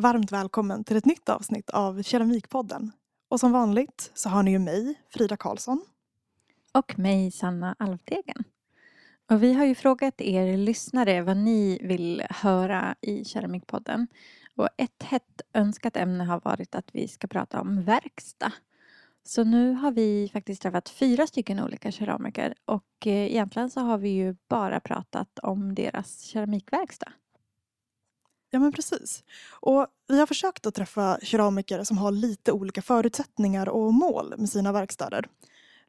varmt välkommen till ett nytt avsnitt av Keramikpodden. Och som vanligt så har ni ju mig, Frida Karlsson. Och mig, Sanna Alvdegen. Och vi har ju frågat er lyssnare vad ni vill höra i Keramikpodden. Och ett hett önskat ämne har varit att vi ska prata om verkstad. Så nu har vi faktiskt träffat fyra stycken olika keramiker och eh, egentligen så har vi ju bara pratat om deras keramikverkstad. Ja men precis. Och vi har försökt att träffa keramiker som har lite olika förutsättningar och mål med sina verkstäder.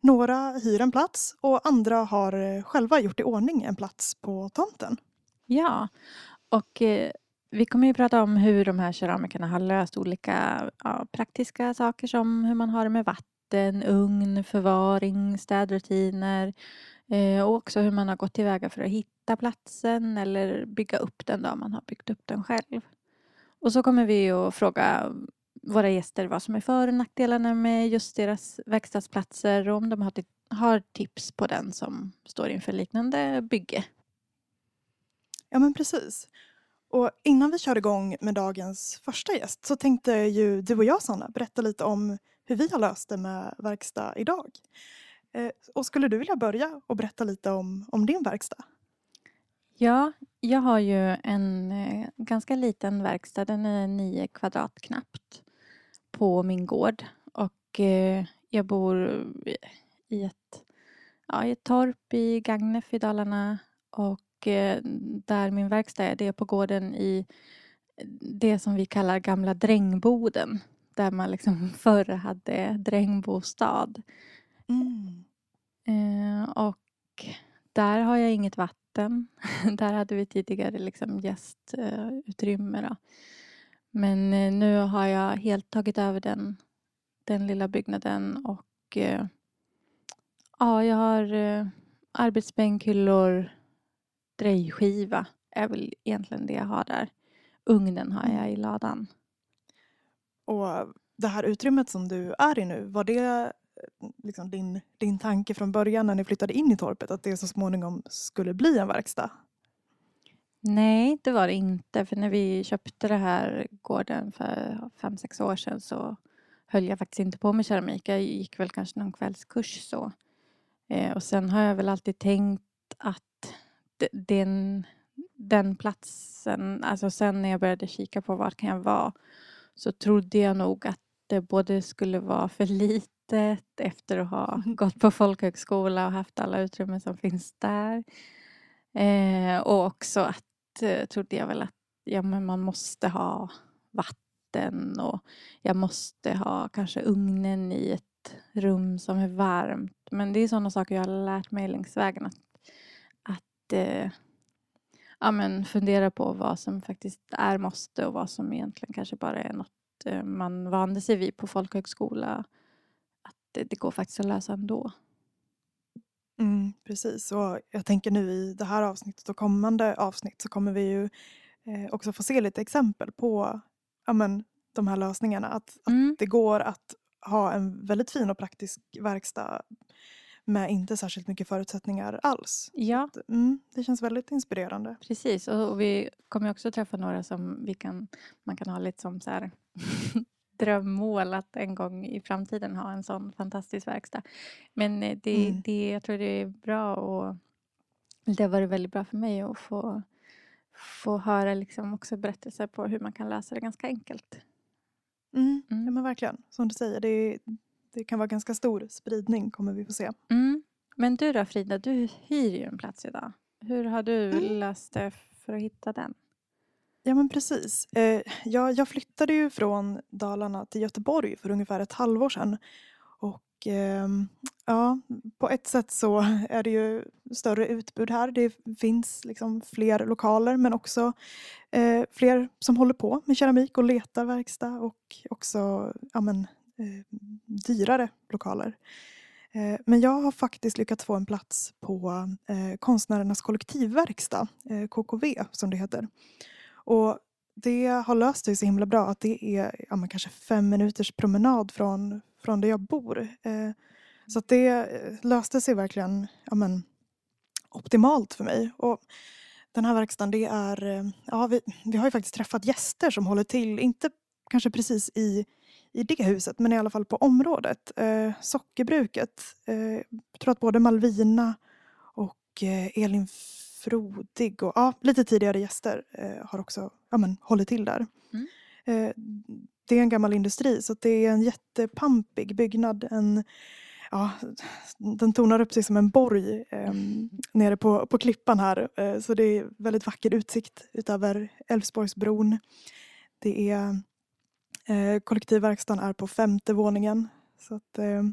Några hyr en plats och andra har eh, själva gjort i ordning en plats på tomten. Ja, och eh, vi kommer ju prata om hur de här keramikerna har löst olika ja, praktiska saker som hur man har det med vatten, ugn, förvaring, städrutiner eh, Eh, och också hur man har gått tillväga för att hitta platsen eller bygga upp den då man har byggt upp den själv. Och så kommer vi att fråga våra gäster vad som är för och nackdelarna med just deras verkstadsplatser och om de har, har tips på den som står inför liknande bygge. Ja men precis. Och innan vi kör igång med dagens första gäst så tänkte ju du och jag Sanna berätta lite om hur vi har löst det med verkstad idag. Eh, och skulle du vilja börja och berätta lite om, om din verkstad? Ja, jag har ju en eh, ganska liten verkstad, den är nio kvadrat knappt på min gård och eh, jag bor i ett, ja, i ett torp i Gagnef i Dalarna och där min verkstad är, det är på gården i det som vi kallar gamla drängboden där man liksom förr hade drängbostad. Mm. Eh, och där har jag inget vatten. där hade vi tidigare liksom gästutrymme. Då. Men eh, nu har jag helt tagit över den, den lilla byggnaden och eh, ja, jag har eh, arbetsbänk, hyllor, drejskiva är väl egentligen det jag har där. Ugnen har jag i ladan. Och det här utrymmet som du är i nu, var det liksom din, din tanke från början när ni flyttade in i torpet att det så småningom skulle bli en verkstad? Nej, det var det inte. För när vi köpte den här gården för fem sex år sedan så höll jag faktiskt inte på med keramik. Jag gick väl kanske någon kvällskurs så. Eh, och sen har jag väl alltid tänkt att den, den platsen, alltså sen när jag började kika på var kan jag vara så trodde jag nog att det både skulle vara för lite litet efter att ha gått på folkhögskola och haft alla utrymmen som finns där. Eh, och också att eh, trodde jag väl att ja, men man måste ha vatten och jag måste ha kanske ugnen i ett rum som är varmt. Men det är sådana saker jag har lärt mig längs vägen. Att, att eh, ja, men fundera på vad som faktiskt är måste och vad som egentligen kanske bara är något eh, man vande sig vid på folkhögskola. Det, det går faktiskt att lösa ändå. Mm, precis, och jag tänker nu i det här avsnittet och kommande avsnitt så kommer vi ju eh, också få se lite exempel på ja, men, de här lösningarna. Att, mm. att det går att ha en väldigt fin och praktisk verkstad med inte särskilt mycket förutsättningar alls. Ja. Mm, det känns väldigt inspirerande. Precis, och, och vi kommer också träffa några som vi kan, man kan ha lite som så här drömmål att en gång i framtiden ha en sån fantastisk verkstad. Men eh, det, mm. det, jag tror det är bra och det har varit väldigt bra för mig att få, få höra liksom också berättelser på hur man kan lösa det ganska enkelt. Mm. Mm. Ja men verkligen, som du säger, det, det kan vara ganska stor spridning kommer vi få se. Mm. Men du då Frida, du hyr ju en plats idag. Hur har du mm. löst det för att hitta den? Ja men precis. Eh, jag, jag flyttade ju från Dalarna till Göteborg för ungefär ett halvår sedan. Och ehm, ja, på ett sätt så är det ju större utbud här. Det finns liksom fler lokaler men också eh, fler som håller på med keramik och letar verkstad och också ja, men, eh, dyrare lokaler. Men jag har faktiskt lyckats få en plats på Konstnärernas kollektivverkstad, KKV som det heter. Och det har löst sig så himla bra att det är ja, kanske fem minuters promenad från, från där jag bor. Eh, så att det eh, löste sig verkligen ja, men, optimalt för mig. Och den här verkstaden det är, eh, ja vi, vi har ju faktiskt träffat gäster som håller till, inte kanske precis i, i det huset men i alla fall på området. Eh, sockerbruket, eh, jag tror att både Malvina och eh, Elin Frodig och ja, lite tidigare gäster eh, har också ja, men, hållit till där. Mm. Eh, det är en gammal industri så det är en jättepampig byggnad. En, ja, den tonar upp sig som en borg eh, nere på, på klippan här. Eh, så det är väldigt vacker utsikt utöver Älvsborgsbron. Det är eh, kollektivverkstaden är på femte våningen. Så att, eh,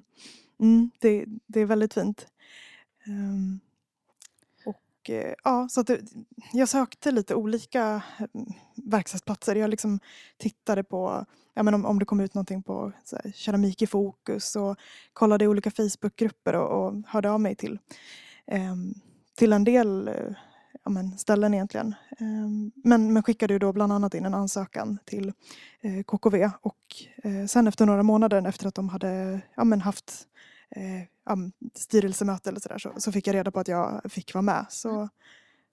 mm, det, det är väldigt fint. Um, och ja, så att det, jag sökte lite olika mm, verkstadsplatser. Jag liksom tittade på ja, men om, om det kom ut någonting på här, keramik i fokus och kollade i olika Facebookgrupper och, och hörde av mig till, eh, till en del eh, ja, men ställen egentligen. Eh, men, men skickade ju då bland annat in en ansökan till eh, KKV och eh, sen efter några månader efter att de hade ja, men haft eh, styrelsemöte eller sådär så, så fick jag reda på att jag fick vara med. Så, mm.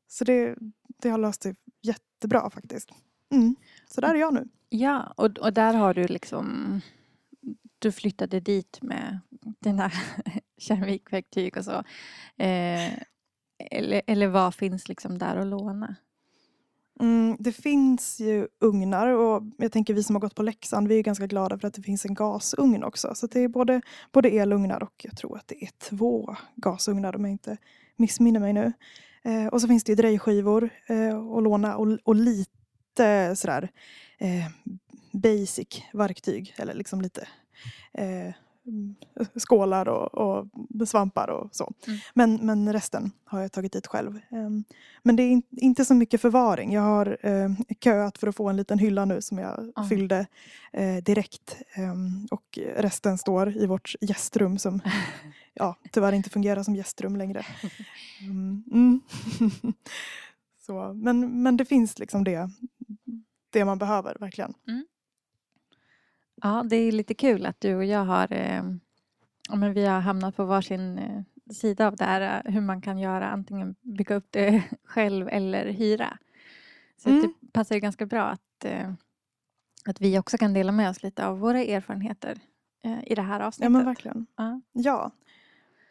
så det, det har löst sig jättebra faktiskt. Mm. Så där är jag nu. Ja, och, och där har du liksom du flyttade dit med dina keramikverktyg och så. Eh, eller, eller vad finns liksom där att låna? Mm, det finns ju ugnar och jag tänker vi som har gått på Leksand vi är ganska glada för att det finns en gasugn också. Så det är både, både elugnar och jag tror att det är två gasugnar om jag inte missminner mig nu. Eh, och så finns det ju drejskivor eh, att låna och, och lite sådär eh, basic verktyg eller liksom lite eh, skålar och, och svampar och så. Mm. Men, men resten har jag tagit dit själv. Ehm, men det är inte så mycket förvaring. Jag har eh, köat för att få en liten hylla nu som jag mm. fyllde eh, direkt. Ehm, och resten står i vårt gästrum som ja, tyvärr inte fungerar som gästrum längre. Mm. så, men, men det finns liksom det, det man behöver verkligen. Mm. Ja, det är lite kul att du och jag har, eh, men vi har hamnat på varsin eh, sida av det här eh, hur man kan göra antingen bygga upp det själv eller hyra. Så mm. det passar ju ganska bra att, eh, att vi också kan dela med oss lite av våra erfarenheter eh, i det här avsnittet. Ja men verkligen. Ja. ja.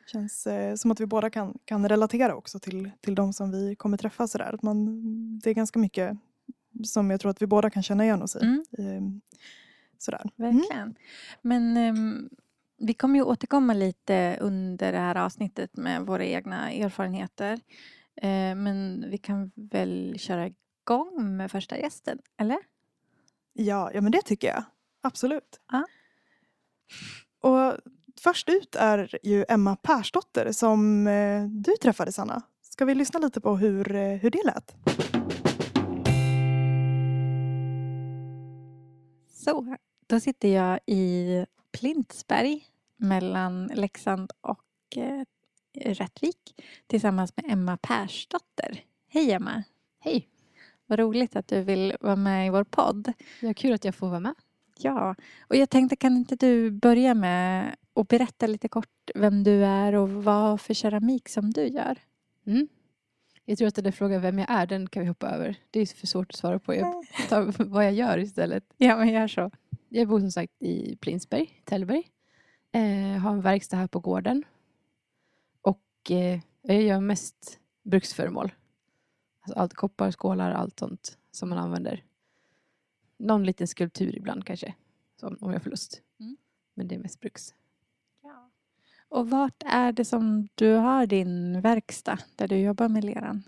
Det känns eh, som att vi båda kan, kan relatera också till, till de som vi kommer träffa sådär. Att man, det är ganska mycket som jag tror att vi båda kan känna igen oss i. Mm. Sådär. Mm. Verkligen. Mm. Men um, vi kommer ju återkomma lite under det här avsnittet med våra egna erfarenheter. Uh, men vi kan väl köra igång med första gästen, eller? Ja, ja men det tycker jag. Absolut. Uh. Och först ut är ju Emma Persdotter som eh, du träffade Sanna. Ska vi lyssna lite på hur, eh, hur det lät? Så, då sitter jag i Plintsberg mellan Leksand och eh, Rättvik tillsammans med Emma Persdotter. Hej Emma! Hej! Vad roligt att du vill vara med i vår podd. Ja, kul att jag får vara med. Ja, och jag tänkte kan inte du börja med att berätta lite kort vem du är och vad för keramik som du gör? Mm. Jag tror att den där frågan vem jag är, den kan vi hoppa över. Det är för svårt att svara på. Jag tar vad jag gör istället. Ja, men gör så. Jag bor som sagt i Plinsberg, Tällberg. Eh, har en verkstad här på gården. Och eh, jag gör mest bruksföremål. Alltså allt koppar, skålar, allt sånt som man använder. Någon liten skulptur ibland kanske. Om jag får lust. Mm. Men det är mest bruks. Och vart är det som du har din verkstad där du jobbar med leran?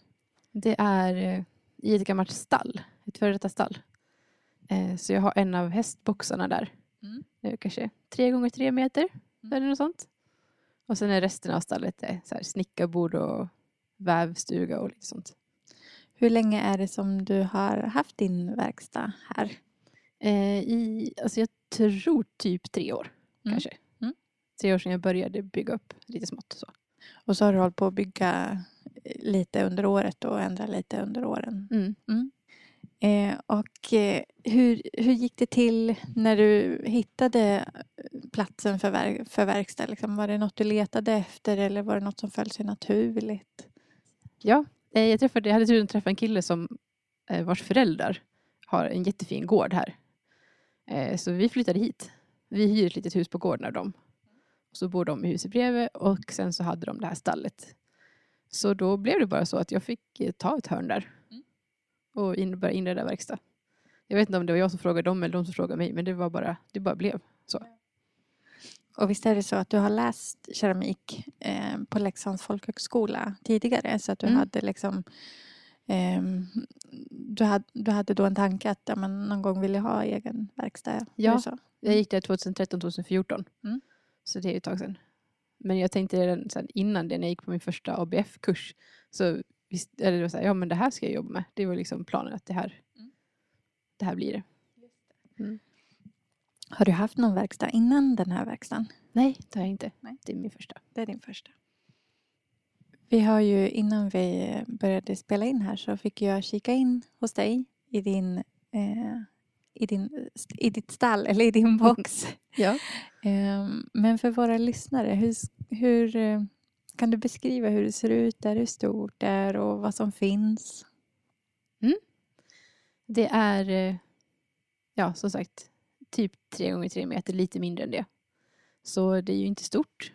Det är eh, i ett gammalt stall. Ett före detta stall. Eh, så jag har en av hästboxarna där. Mm. Kanske tre gånger tre meter mm. eller något sånt. Och sen är resten av stallet eh, så här snickarbord och vävstuga och lite sånt. Hur länge är det som du har haft din verkstad här? Eh, i, alltså jag tror typ tre år mm. kanske. Tre år sedan jag började bygga upp lite smått. Så. Och så har du hållit på att bygga lite under året och ändra lite under åren. Mm. mm. Eh, och eh, hur, hur gick det till när du hittade platsen för, ver för verkstad? Liksom, var det något du letade efter eller var det något som föll sig naturligt? Ja, Eh, Jag, träffade, jag hade turen att träffa en kille som eh, vars föräldrar har en jättefin gård här. Eh, så vi flyttade hit. Vi hyr ett litet hus på gården av dem. Så bor de i huset bredvid och sen så hade de det här stallet. Så då blev det bara så att jag fick eh, ta ett hörn där. Och in, börja inreda verkstad. Jag vet inte om det var jag som frågade dem eller de som frågade mig men det var bara, det bara blev så. Och visst är det så att du har läst keramik eh, på Leksands folkhögskola tidigare så att du Mm. hade liksom ehm, du, hade, du hade då en tanke att ja, men någon gång vill jag ha egen verkstad? Ja. Jag gick där 2013-2014. Mm. Så det är ju ett tag sedan. Men jag tänkte redan sen innan det, när jag gick på min första ABF-kurs, så visst, eller det var så här, ja men det här ska jag jobba med. Det var liksom planen att det här, Mm. det här blir det. Har du haft någon verkstad innan den här verkstaden? Nej, det har jag inte. Nej. Det är min första. Det är din första. Vi har ju innan vi började spela in här så fick jag kika in hos dig i din eh, i, din, i ditt stall eller i din box. Ja. Ehm, Men för våra lyssnare, hur, hur eh, kan du beskriva hur det ser ut där, hur stort det är och vad som finns? Det är, eh, ja som sagt, typ tre gånger tre meter, lite mindre än det. Så det är ju inte stort.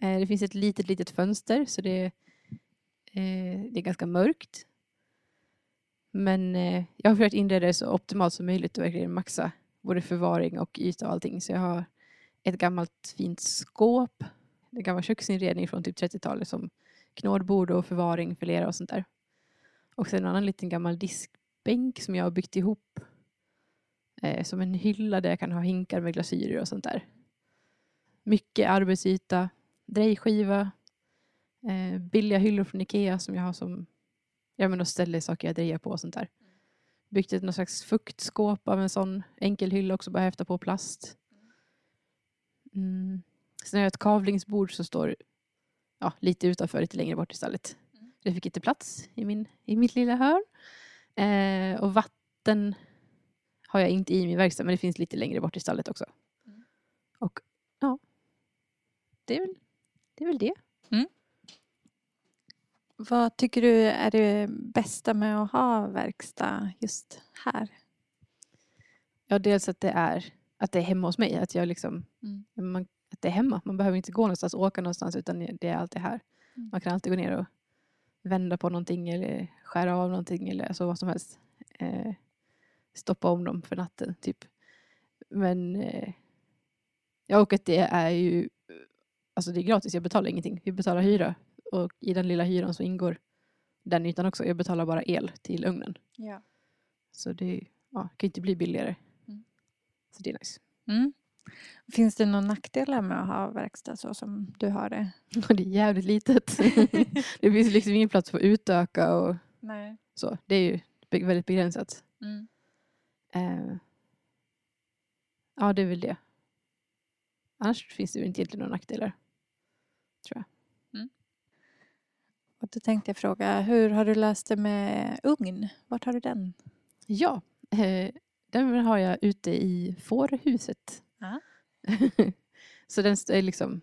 Eh, Det finns ett litet, litet fönster så det, det är ganska mörkt. Men eh, jag har försökt inreda det så optimalt som möjligt och verkligen maxa både förvaring och yta och allting. Så jag har ett gammalt fint skåp, en gammal köksinredning från typ 30-talet som knådbord och förvaring för lera och sånt där. Och sen en annan liten gammal diskbänk som jag har byggt ihop eh, som en hylla där jag kan ha hinkar med glasyrer och sånt där. Mycket arbetsyta, drejskiva, eh, billiga hyllor från Ikea som jag har som ja, men då ställer saker jag drejar på och sånt där. Byggt ett någon slags fuktskåp av en sån enkel hylla också, bara häfta på plast. Mm. Sen har jag ett kavlingsbord som står ja, lite utanför, lite längre bort i stallet. Det fick inte plats i, min, i mitt lilla hörn. Eh, och vatten har jag inte i min verkstad, men det finns lite längre bort i stallet också. Och ja, det är väl det. Är väl det. Vad tycker du är det bästa med att ha verkstad just här? Ja, dels att det är att det är hemma hos mig. Att jag liksom, Mm. man, att det är hemma. Man behöver inte gå någonstans, åka någonstans utan det är alltid här. Mm. Man kan alltid gå ner och vända på någonting eller skära av någonting eller så vad som helst. Eh, stoppa om dem för natten typ. Men eh, ja, och att det är ju alltså det är gratis. Jag betalar ingenting. Vi betalar hyra och i den lilla hyran så ingår den ytan också. Jag betalar bara el till ugnen. Ja. Så det ja, kan inte bli billigare. Mm. Så det är nice. Mm. Finns det några nackdelar med att ha verkstad så som du har det? Det är jävligt litet. det finns liksom ingen plats för att utöka och Nej. så. Det är ju väldigt begränsat. Mm. Eh, ja, det är väl det. Annars finns det ju inte egentligen några nackdelar. Och då tänkte jag fråga, hur har du löst det med ugn? Vart har du den? Ja, eh, den har jag ute i fårhuset. Ja. så den är liksom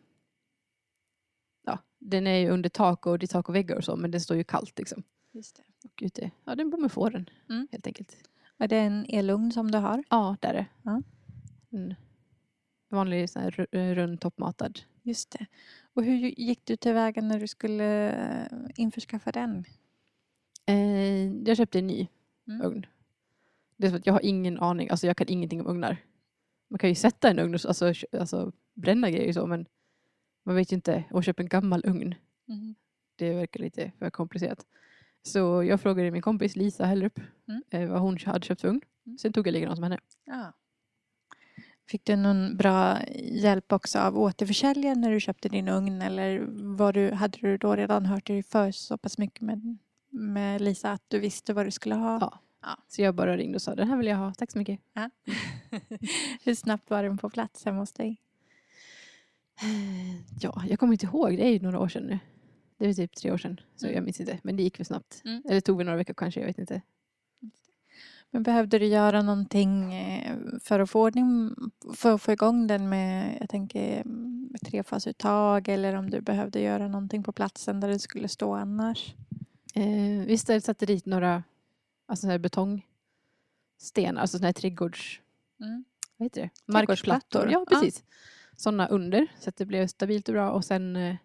ja, den är ju under tak och det är tak och väggar och så men den står ju kallt liksom. Just det. Och ute, ja den bor med fåren Mm. helt enkelt. Är det en elugn som du har? Ja, där är det. Ja. En vanlig sån här rund toppmatad. Just det. Och hur gick du tillväga när du skulle eh, införskaffa den? Eh, jag köpte en ny Mm. ugn. Det är så att jag har ingen aning, alltså jag kan ingenting om ugnar. Man kan ju sätta en ugn och så- alltså, alltså bränna grejer och så men man vet ju inte. Och köpa en gammal ugn, Mm. det verkar lite för komplicerat. Så jag frågade min kompis Lisa Hellrup Mm. eh, vad hon hade köpt för ugn. Mm. Sen tog jag likadant som henne. Ja. Fick du någon bra hjälp också av återförsäljaren när du köpte din ugn eller var du, hade du då redan hört dig för så pass mycket med, med Lisa att du visste vad du skulle ha? Ja. Ja. Så jag bara ringde och sa den här vill jag ha, tack så mycket. Hur snabbt var den på plats hemma hos dig? Eh, Ja, jag kommer inte ihåg, det är ju några år sedan nu. Det är typ tre år sedan, så Mm. jag minns inte. Men det gick för snabbt. Mm. Eller tog väl några veckor kanske, jag vet inte. Men behövde du göra någonting eh, för att få ordning, för att få igång den med, jag tänker mm, med trefasuttag eller om du behövde göra någonting på platsen där det skulle stå annars? Eh, vi satte dit några alltså här betongstenar, alltså såna här trädgårds... Vad heter det? Trädgårdsplattor. Ja, precis. Sådana under så att det blev stabilt och bra. Och sen eh,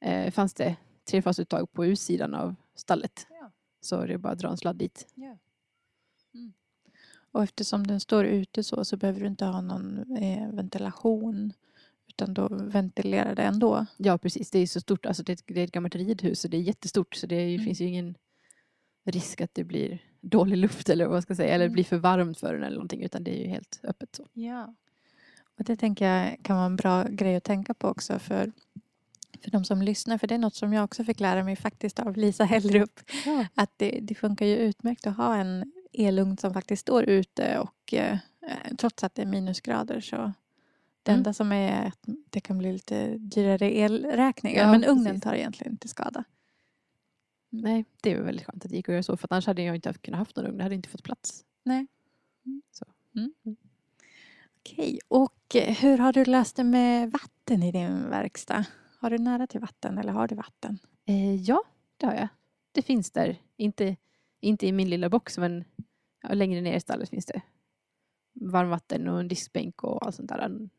eh, fanns det trefasuttag på utsidan av stallet. Ja. Så det är bara att dra en sladd dit. Och eftersom den står ute så, så behöver du inte ha någon eh, ventilation. Utan då ventilerar det ändå. Ja, precis. Det är så stort. Alltså det, är ett, det är ett gammalt ridhus och det är jättestort. Så det är, Mm. finns ju ingen risk att det blir dålig luft eller vad man ska säga. Eller Mm. blir för varmt för den eller någonting. Utan det är ju helt öppet så. Ja. Och det tänker jag kan vara en bra grej att tänka på också för, för de som lyssnar. För det är något som jag också fick lära mig faktiskt av Lisa Hellrup. Ja. Att det, det funkar ju utmärkt att ha en elugn som faktiskt står ute och eh, trots att det är minusgrader så det Mm. enda som är att det kan bli lite dyrare elräkningar. Ja, men ugnen precis. tar egentligen inte skada. Nej, det var väldigt skönt att det gick att göra så. För annars hade jag inte kunnat haft någon ugn. Det hade inte fått plats. Okej, och eh, hur har du löst det med vatten i din verkstad? Har du nära till vatten eller har du vatten? Eh, ja, det har jag. Det finns där. Inte, inte i min lilla box men längre ner i stallet finns det varmvatten och en diskbänk och allt sånt där. Mm.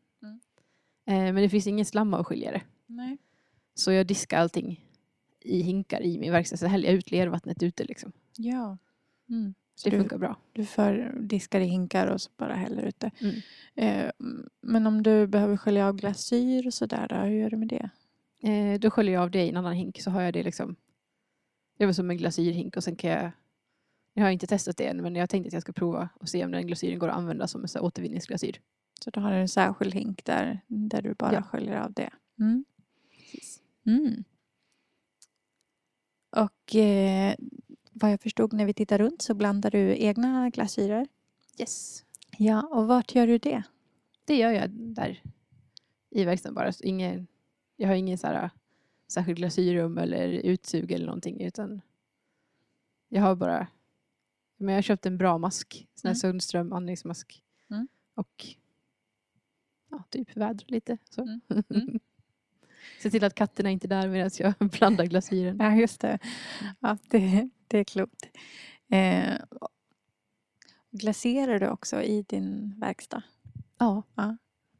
Eh, men det finns ingen slamavskiljare. Nej. Så jag diskar allting i hinkar i min verkstad. Så häller jag ut lervattnet ute liksom. Ja. Mm. Så det du- funkar bra. Du för diskar i hinkar och så bara häller ut det. Mm. Eh, men om du behöver skölja av glasyr och sådär, då, hur gör du med det? Eh, då sköljer jag av det i en annan hink så har jag det liksom. Det väl som en glasyrhink och sen kan jag jag har inte testat det än men jag tänkte att jag ska prova och se om den glasyren går att använda som en så återvinningsglasyr. Så då har du en särskild hink där, där du bara Ja. sköljer av det. Mm. Mm. Och eh, vad jag förstod när vi tittar runt så blandar du egna glasyrer. Yes. Ja, och vart gör du det? Det gör jag där i verkstaden bara. Så Ingen, jag har ingen så här, särskild glasyrrum eller utsug eller någonting utan jag har bara men jag har köpt en bra mask. Sån här Mm. Sundström andningsmask. Mm. Och ja, typ vädra lite. Så. Mm. Mm. Se till att katterna inte är där medan jag blandar glasyren. Ja, just det. Ja, det, det är klokt. Eh, glaserar du också i din verkstad? Ja.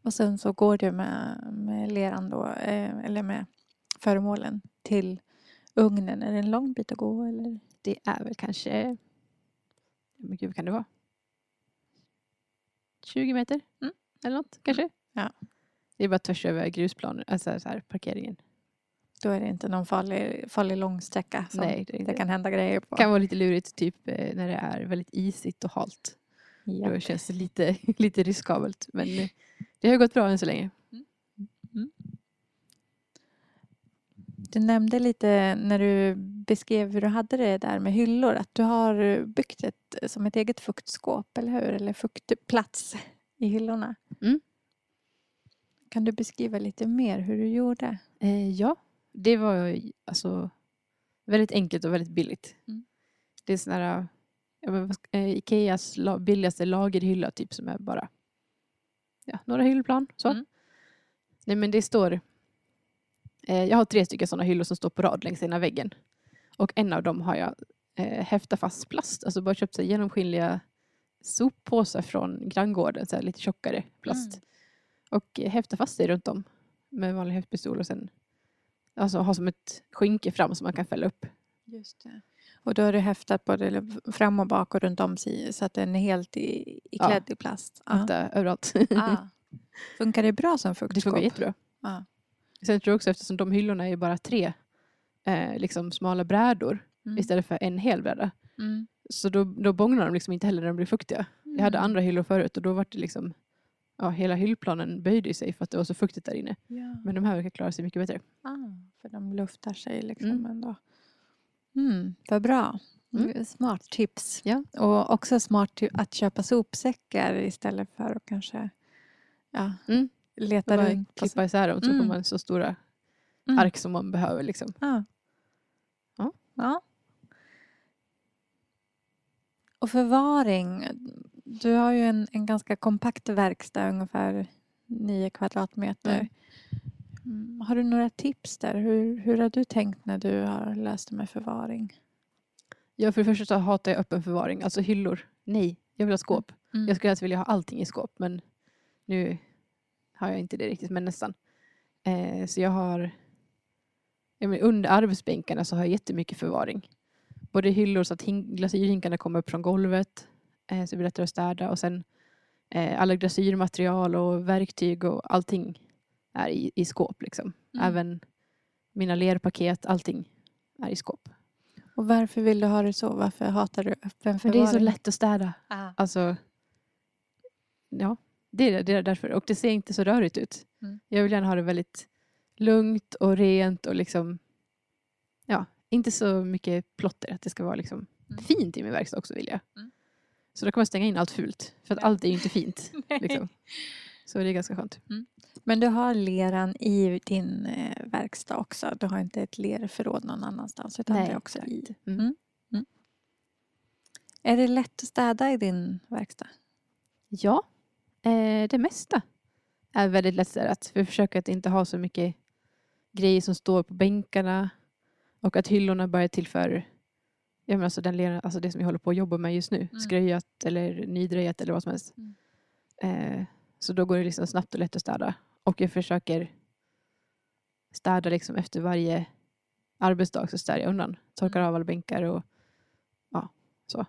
Och sen så går du med, med leran då, eh, eller med föremålen till ugnen. Är det en lång bit att gå eller? Det är väl kanske, men gud vad kan det vara? 20 meter? Mm. Eller något kanske? Ja. Det är bara tvärs över grusplanen, alltså så här, parkeringen. Då är det inte någon farlig, farlig långsträcka som Nej, det, det kan hända grejer på. kan vara lite lurigt typ eh, när det är väldigt isigt och halt. Ja. Då känns det lite, lite riskabelt. Men eh, det har gått bra än så länge. Du nämnde lite när du beskrev hur du hade det där med hyllor att du har byggt ett som ett eget fuktskåp, eller hur? Eller fuktplats i hyllorna. Mm. Kan du beskriva lite mer hur du gjorde? Eh, ja, det var alltså väldigt enkelt och väldigt billigt. Mm. Det är sån här, eh, Ikeas billigaste lagerhylla typ som är bara ja, några hyllplan. Så. Mm. Nej men det står, jag har tre stycken sådana hyllor som står på rad längs ena väggen. Och en av dem har jag eh, häftat fast plast, alltså bara köpt så genomskinliga soppåsar från granngården, så lite tjockare plast. Mm. Och eh, häfta fast det runt om med vanlig häftpistol och sen alltså, ha som ett skynke fram som man kan fälla upp. Just det. Och då har du häftat både fram och bak och runt om sig så att den är helt i, i Ja. i plast. Ja. Överallt. Ah. Funkar det bra som det fuktskåp? funkar jättebra. Ja. Sen tror jag också eftersom de hyllorna är bara tre eh, liksom smala brädor Mm. istället för en hel bräda. Mm. Så då, då bångnar de liksom inte heller när de blir fuktiga. Jag hade Mm. andra hyllor förut och då var det liksom ja, hela hyllplanen böjde sig för att det var så fuktigt där inne. Ja. Men de här verkar klara sig mycket bättre. Ah, för de luftar sig liksom Mm. ändå. Mm, vad bra. Mm. Smart tips. Ja. Och också smart att köpa sopsäckar istället för att kanske ja, Mm. Leta runt. på- klippa isär dem så Mm. får man så stora Mm. ark som man behöver. Liksom. Ja. Ja. ja. Och förvaring. Du har ju en, en ganska kompakt verkstad, ungefär 9 kvadratmeter. Mm. Mm. Har du några tips där? Hur, hur har du tänkt när du har löst det med förvaring? Ja, för det första så hatar jag öppen förvaring. Alltså hyllor. Nej, jag vill ha skåp. Mm. Jag skulle helst vilja ha allting i skåp men nu har jag inte det riktigt men nästan. Eh, så jag har jag menar, under arbetsbänkarna så har jag jättemycket förvaring. Både hyllor så att hin- glasyrhinkarna kommer upp från golvet eh, så det blir lättare att städa och sen eh, alla glasyrmaterial och verktyg och allting är i, i skåp liksom. Mm. Även mina lerpaket, allting är i skåp. Och varför vill du ha det så? Varför hatar du öppen För förvaring? det är så lätt att städa. Ah. Alltså, ja, det är, det är därför. Och det ser inte så rörigt ut. Mm. Jag vill gärna ha det väldigt lugnt och rent och liksom, ja, inte så mycket plotter. Att det ska vara liksom Mm. fint i min verkstad också vill jag. Mm. Så då kan man stänga in allt fult. För att allt är ju inte fint. Liksom. Så det är ganska skönt. Men du har leran i din eh, verkstad också? Du har inte ett lerförråd någon annanstans? Utan Nej, det är också i. exakt. Mm. Mm. Mm. Är det lätt att städa i din verkstad? Ja, eh, det mesta är väldigt lättstädat. Vi försöker att inte ha så mycket grejer som står på bänkarna och att hyllorna bara är till för jag menar alltså den alltså det som jag håller på att jobba med just nu. Mm. Skröjat eller nydrejat eller vad som helst. Mm. Eh, så då går det liksom snabbt och lätt att städa. Och jag försöker städa liksom efter varje arbetsdag så städar jag undan. Torkar Mm. av alla bänkar och ja, så.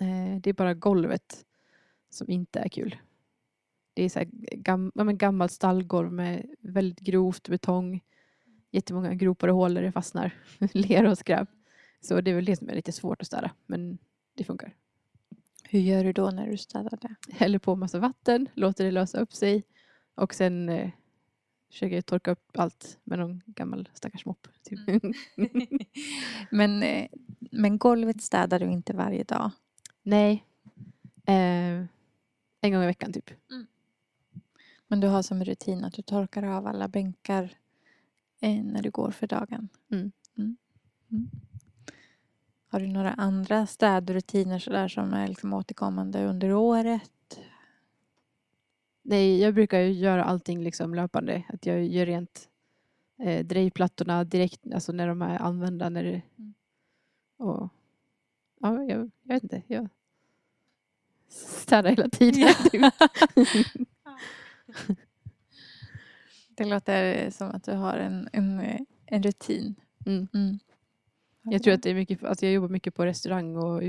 Eh, det är bara golvet som inte är kul. Det är så här gam, ja, gammalt stallgolv med väldigt grovt betong. Jättemånga gropar och hål där det fastnar lera och skräp. Så det är väl det som är lite svårt att städa. Men det funkar. Hur gör du då när du städar det? Häller på massa vatten, låter det lösa upp sig. Och sen eh, försöker jag torka upp allt med någon gammal stackars mopp. Typ. men, eh, men golvet städar du inte varje dag? Nej. Eh, en gång i veckan typ. Men du har som rutin att du torkar av alla bänkar eh, när du går för dagen? Mm. Mm. Mm. Har du några andra städrutiner sådär som är liksom återkommande under året? Nej, jag brukar ju göra allting liksom löpande. Att jag gör rent eh, drejplattorna direkt, alltså när de är använda. När det, Mm. och, ja, jag, jag vet inte. Jag städar hela tiden. typ. Det låter som att du har en, en, en rutin. Mm. Mm. Jag tror att det är mycket, alltså jag jobbar mycket på restaurang och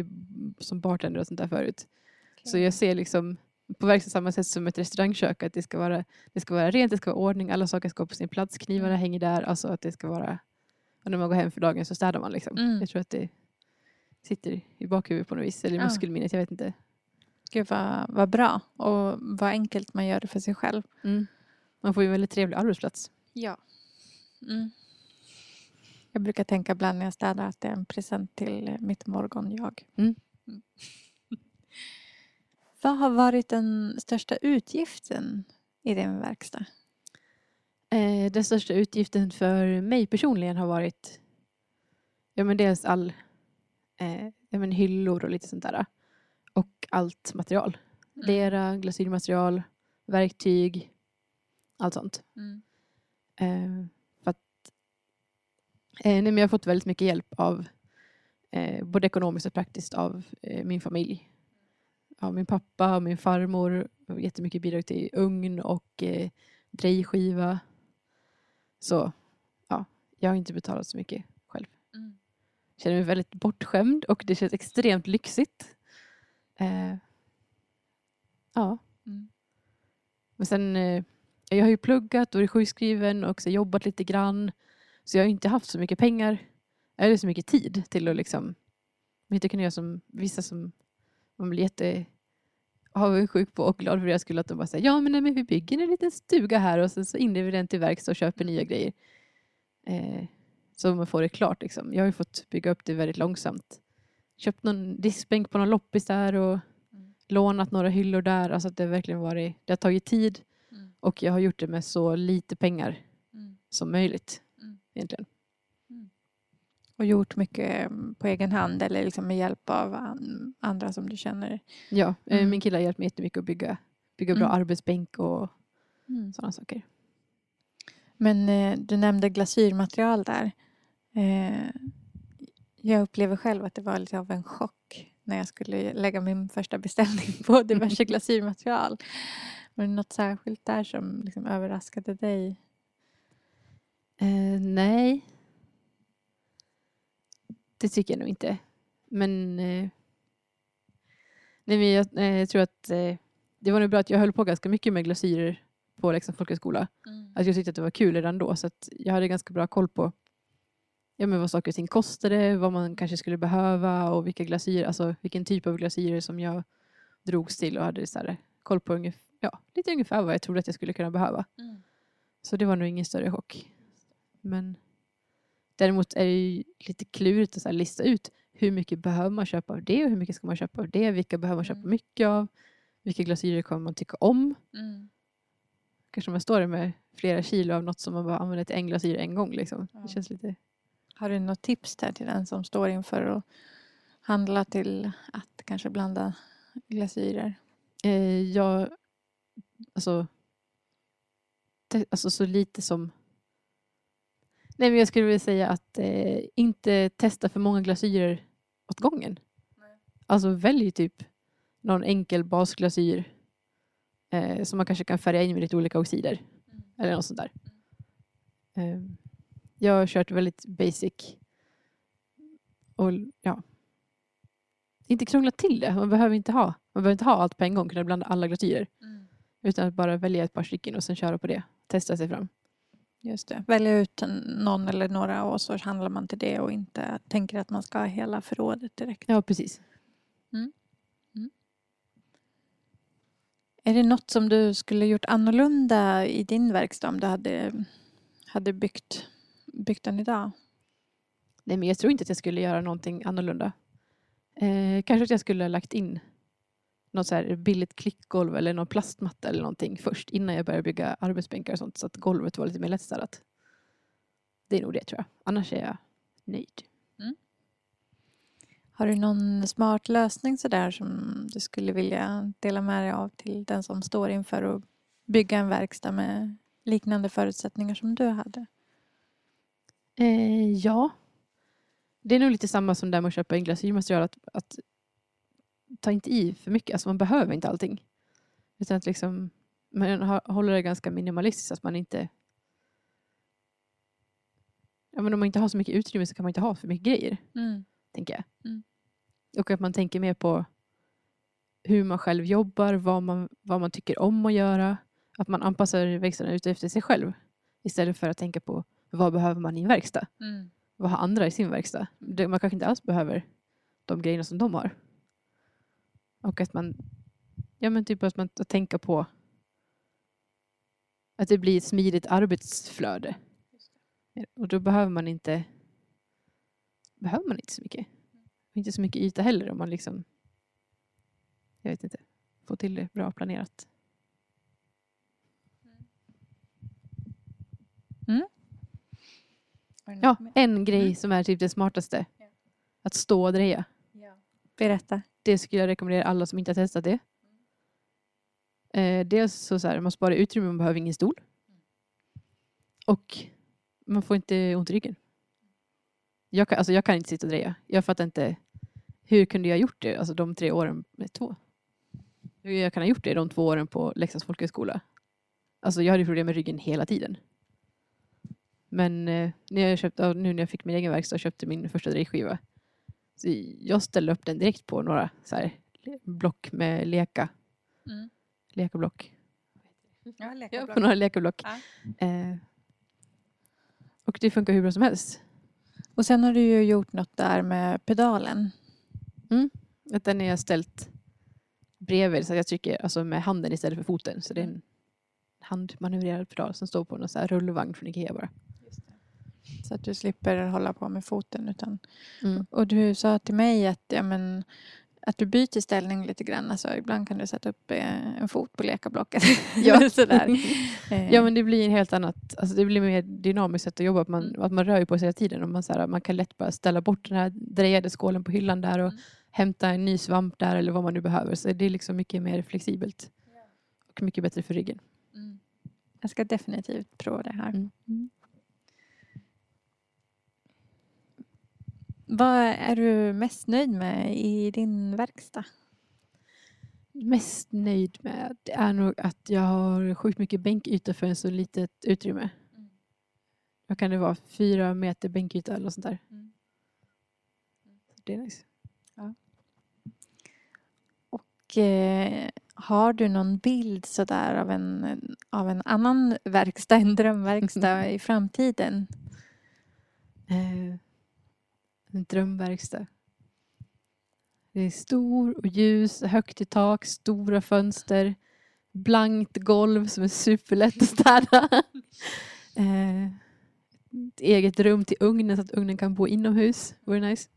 som bartender och sånt där förut. Så jag ser liksom på verksamhet samma sätt som ett restaurangkök att det ska vara, det ska vara rent, det ska vara ordning, alla saker ska vara på sin plats, knivarna Mm. hänger där, alltså att det ska vara och när man går hem för dagen så städar man liksom. Mm. Jag tror att det sitter i bakhuvudet på något vis, eller i Ja. muskelminnet, jag vet inte. Gud vad, vad bra och vad enkelt man gör det för sig själv. Mm. Man får ju en väldigt trevlig arbetsplats. Ja. Mm. Jag brukar tänka ibland när jag städar att det är en present till mitt morgonjag. Mm. Vad har varit den största utgiften i din verkstad? Eh, den största utgiften för mig personligen har varit ja, men dels all eh, ja, men hyllor och lite sånt där. Och allt material. Lera, glasyrmaterial, verktyg, allt sånt. Mm. Eh, för att, eh, nej, men jag har fått väldigt mycket hjälp av eh, både ekonomiskt och praktiskt av eh, min familj. Av min pappa och min farmor. Jättemycket bidrag till ugn och eh, drejskiva. Så ja, jag har inte betalat så mycket själv. Mm. känner mig väldigt bortskämd och det känns extremt lyxigt. Eh, ja. Mm. Men sen, eh, jag har ju pluggat och är sjukskriven och också jobbat lite grann. Så jag har inte haft så mycket pengar eller så mycket tid till att liksom, inte kunna göra som vissa som man blir jätte avundsjuk på och glad för deras skull att de bara säger ja men, nej, men vi bygger en liten stuga här och sen så inreder vi den till verkstad och köper nya grejer. Eh, så man får det klart liksom. Jag har ju fått bygga upp det väldigt långsamt. Köpt någon diskbänk på någon loppis där och Mm. lånat några hyllor där. Alltså att det har verkligen varit, det har tagit tid Mm. och jag har gjort det med så lite pengar Mm. som möjligt. Mm. Egentligen. Och gjort mycket mm, på egen hand eller liksom med hjälp av an- andra som du känner? Ja, eh, Mm. min kille har hjälpt mig jättemycket att bygga, bygga bra Mm. arbetsbänk och sådana saker. Men eh, du nämnde glasyrmaterial där. Eh, jag upplever själv att det var lite av en chock när jag skulle lägga min första beställning på diverse glasyrmaterial. Var det något särskilt där som liksom överraskade dig? Eh, nej. Det tycker jag nog inte. Men, eh, nej, men jag, eh, jag tror att det var nog bra att jag höll på ganska mycket med glasyrer på Leksands folkhögskola. Att jag tyckte att det var kul redan då så att jag hade ganska bra koll på ja, men vad saker och ting kostade, vad man kanske skulle behöva och vilka glasyrer, alltså vilken typ av glasyrer som jag drogs till och hade så här, koll på ungefär, ja, lite ungefär vad jag trodde att jag skulle kunna behöva. Så det var nog ingen större chock. Men däremot är det ju lite klurigt att så lista ut hur mycket behöver man köpa av det och hur mycket ska man köpa av det, vilka behöver man köpa Mm. mycket av, vilka glasyrer kommer man tycka om. Mm. Kanske man står där med flera kilo av något som man bara använder till en glasyr en gång. Liksom. Ja. Det känns lite... Har du något tips där till den som står inför att handla till att kanske blanda glasyrer? Eh, jag, alltså, te, alltså så lite som... Nej men jag skulle vilja säga att eh, inte testa för många glasyrer åt gången. Alltså välj typ någon enkel basglasyr eh, som man kanske kan färga in med lite olika oxider. Eller något sånt där. Eh, jag har kört väldigt basic. Och ja. Inte krångla till det. Man behöver inte ha, man behöver inte ha allt på en gång. Kunna blanda alla glasyrer. Utan att bara välja ett par stycken och sen köra på det. Testa sig fram. Just det. Välja ut någon eller några och så handlar man till det och inte tänker att man ska ha hela förrådet direkt. Ja, precis. Är det något som du skulle gjort annorlunda i din verkstad om du hade, hade byggt, byggt den idag? Nej, men jag tror inte att jag skulle göra någonting annorlunda. Eh, kanske att jag skulle ha lagt in något så här billigt klickgolv eller någon plastmatta eller någonting först innan jag började bygga arbetsbänkar och sånt så att golvet var lite mer lättstädat. Det är nog det tror jag. Annars är jag nöjd. Har du någon smart lösning sådär som du skulle vilja dela med dig av till den som står inför att bygga en verkstad med liknande förutsättningar som du hade? Eh, ja. Det är nog lite samma som det med att köpa in glasyrmaterial. Att, att ta inte i för mycket. Alltså man behöver inte allting. Utan att liksom, man håller det ganska minimalistiskt. Att man inte... Ja, men om man inte har så mycket utrymme så kan man inte ha för mycket grejer. Tänker jag. Mm. Och att man tänker mer på hur man själv jobbar. Vad man, vad man tycker om att göra. Att man anpassar verkstaden ut efter sig själv. Istället för att tänka på vad behöver man i en verkstad vad har andra i sin verkstad? Man kanske inte alls behöver de grejerna som de har. Och att man, ja men typ att man att tänka på att det blir ett smidigt arbetsflöde. Och då behöver man inte behöver man inte så mycket. Och inte så mycket yta heller om man liksom jag vet inte, får till det bra planerat. Ja, en grej Mm. som är typ det smartaste. Ja. Att stå och dreja. Berätta. Det skulle jag rekommendera alla som inte har testat det. Eh, dels så, så här, man sparar utrymme, man behöver ingen stol. Och man får inte ont i ryggen. Jag kan, alltså jag kan inte sitta och dreja. Jag fattar inte. Hur kunde jag gjort det? Alltså de tre åren, nej, två. Hur jag kan ha gjort det de två åren på Leksands folkhögskola. Alltså jag hade problem med ryggen hela tiden. Men eh, när jag köpte, nu när jag fick min egen verkstad och köpte min första drejskiva. Så jag ställde upp den direkt på några så här, block med leka. Mm. Lekablock. Ja, Ja, på några lekablock. Ja. Eh, och det funkar hur bra som helst. Och sen har du ju gjort något där med pedalen. Att den är jag ställt bredvid så att jag trycker alltså med handen istället för foten. Så det är en handmanövrerad pedal som står på någon så här rullvagn från Ikea bara. Så att du slipper hålla på med foten. Utan, Mm. och du sa till mig att, ja, men, att du byter ställning lite grann. Alltså, ibland kan du sätta upp eh, en fot på lekablocket. Ja. Sådär. Eh, Ja men det blir en helt annat, alltså det blir mer dynamiskt sätt att jobba. Att man, Mm. att man rör ju på sig hela tiden. Och man, så här, man kan lätt bara ställa bort den här drejade skålen på hyllan där och Mm. hämta en ny svamp där eller vad man nu behöver. Så det är liksom mycket mer flexibelt. Och mycket bättre för ryggen. Mm. Jag ska definitivt prova det här. Mm. Vad är du mest nöjd med i din verkstad? Mest nöjd med det är nog att jag har sjukt mycket bänkyta för en så litet utrymme. Mm. Vad kan det vara? Fyra meter bänkyta eller något sånt där. Mm. Det är nice. Och, eh, har du någon bild sådär av en, av en annan verkstad, en drömverkstad i framtiden? Eh, en drömverkstad. Det är stor och ljus, högt i tak, stora fönster, blankt golv som är superlätt att städa. eh, ett eget rum till ugnen så att ugnen kan bo inomhus. Vore nice.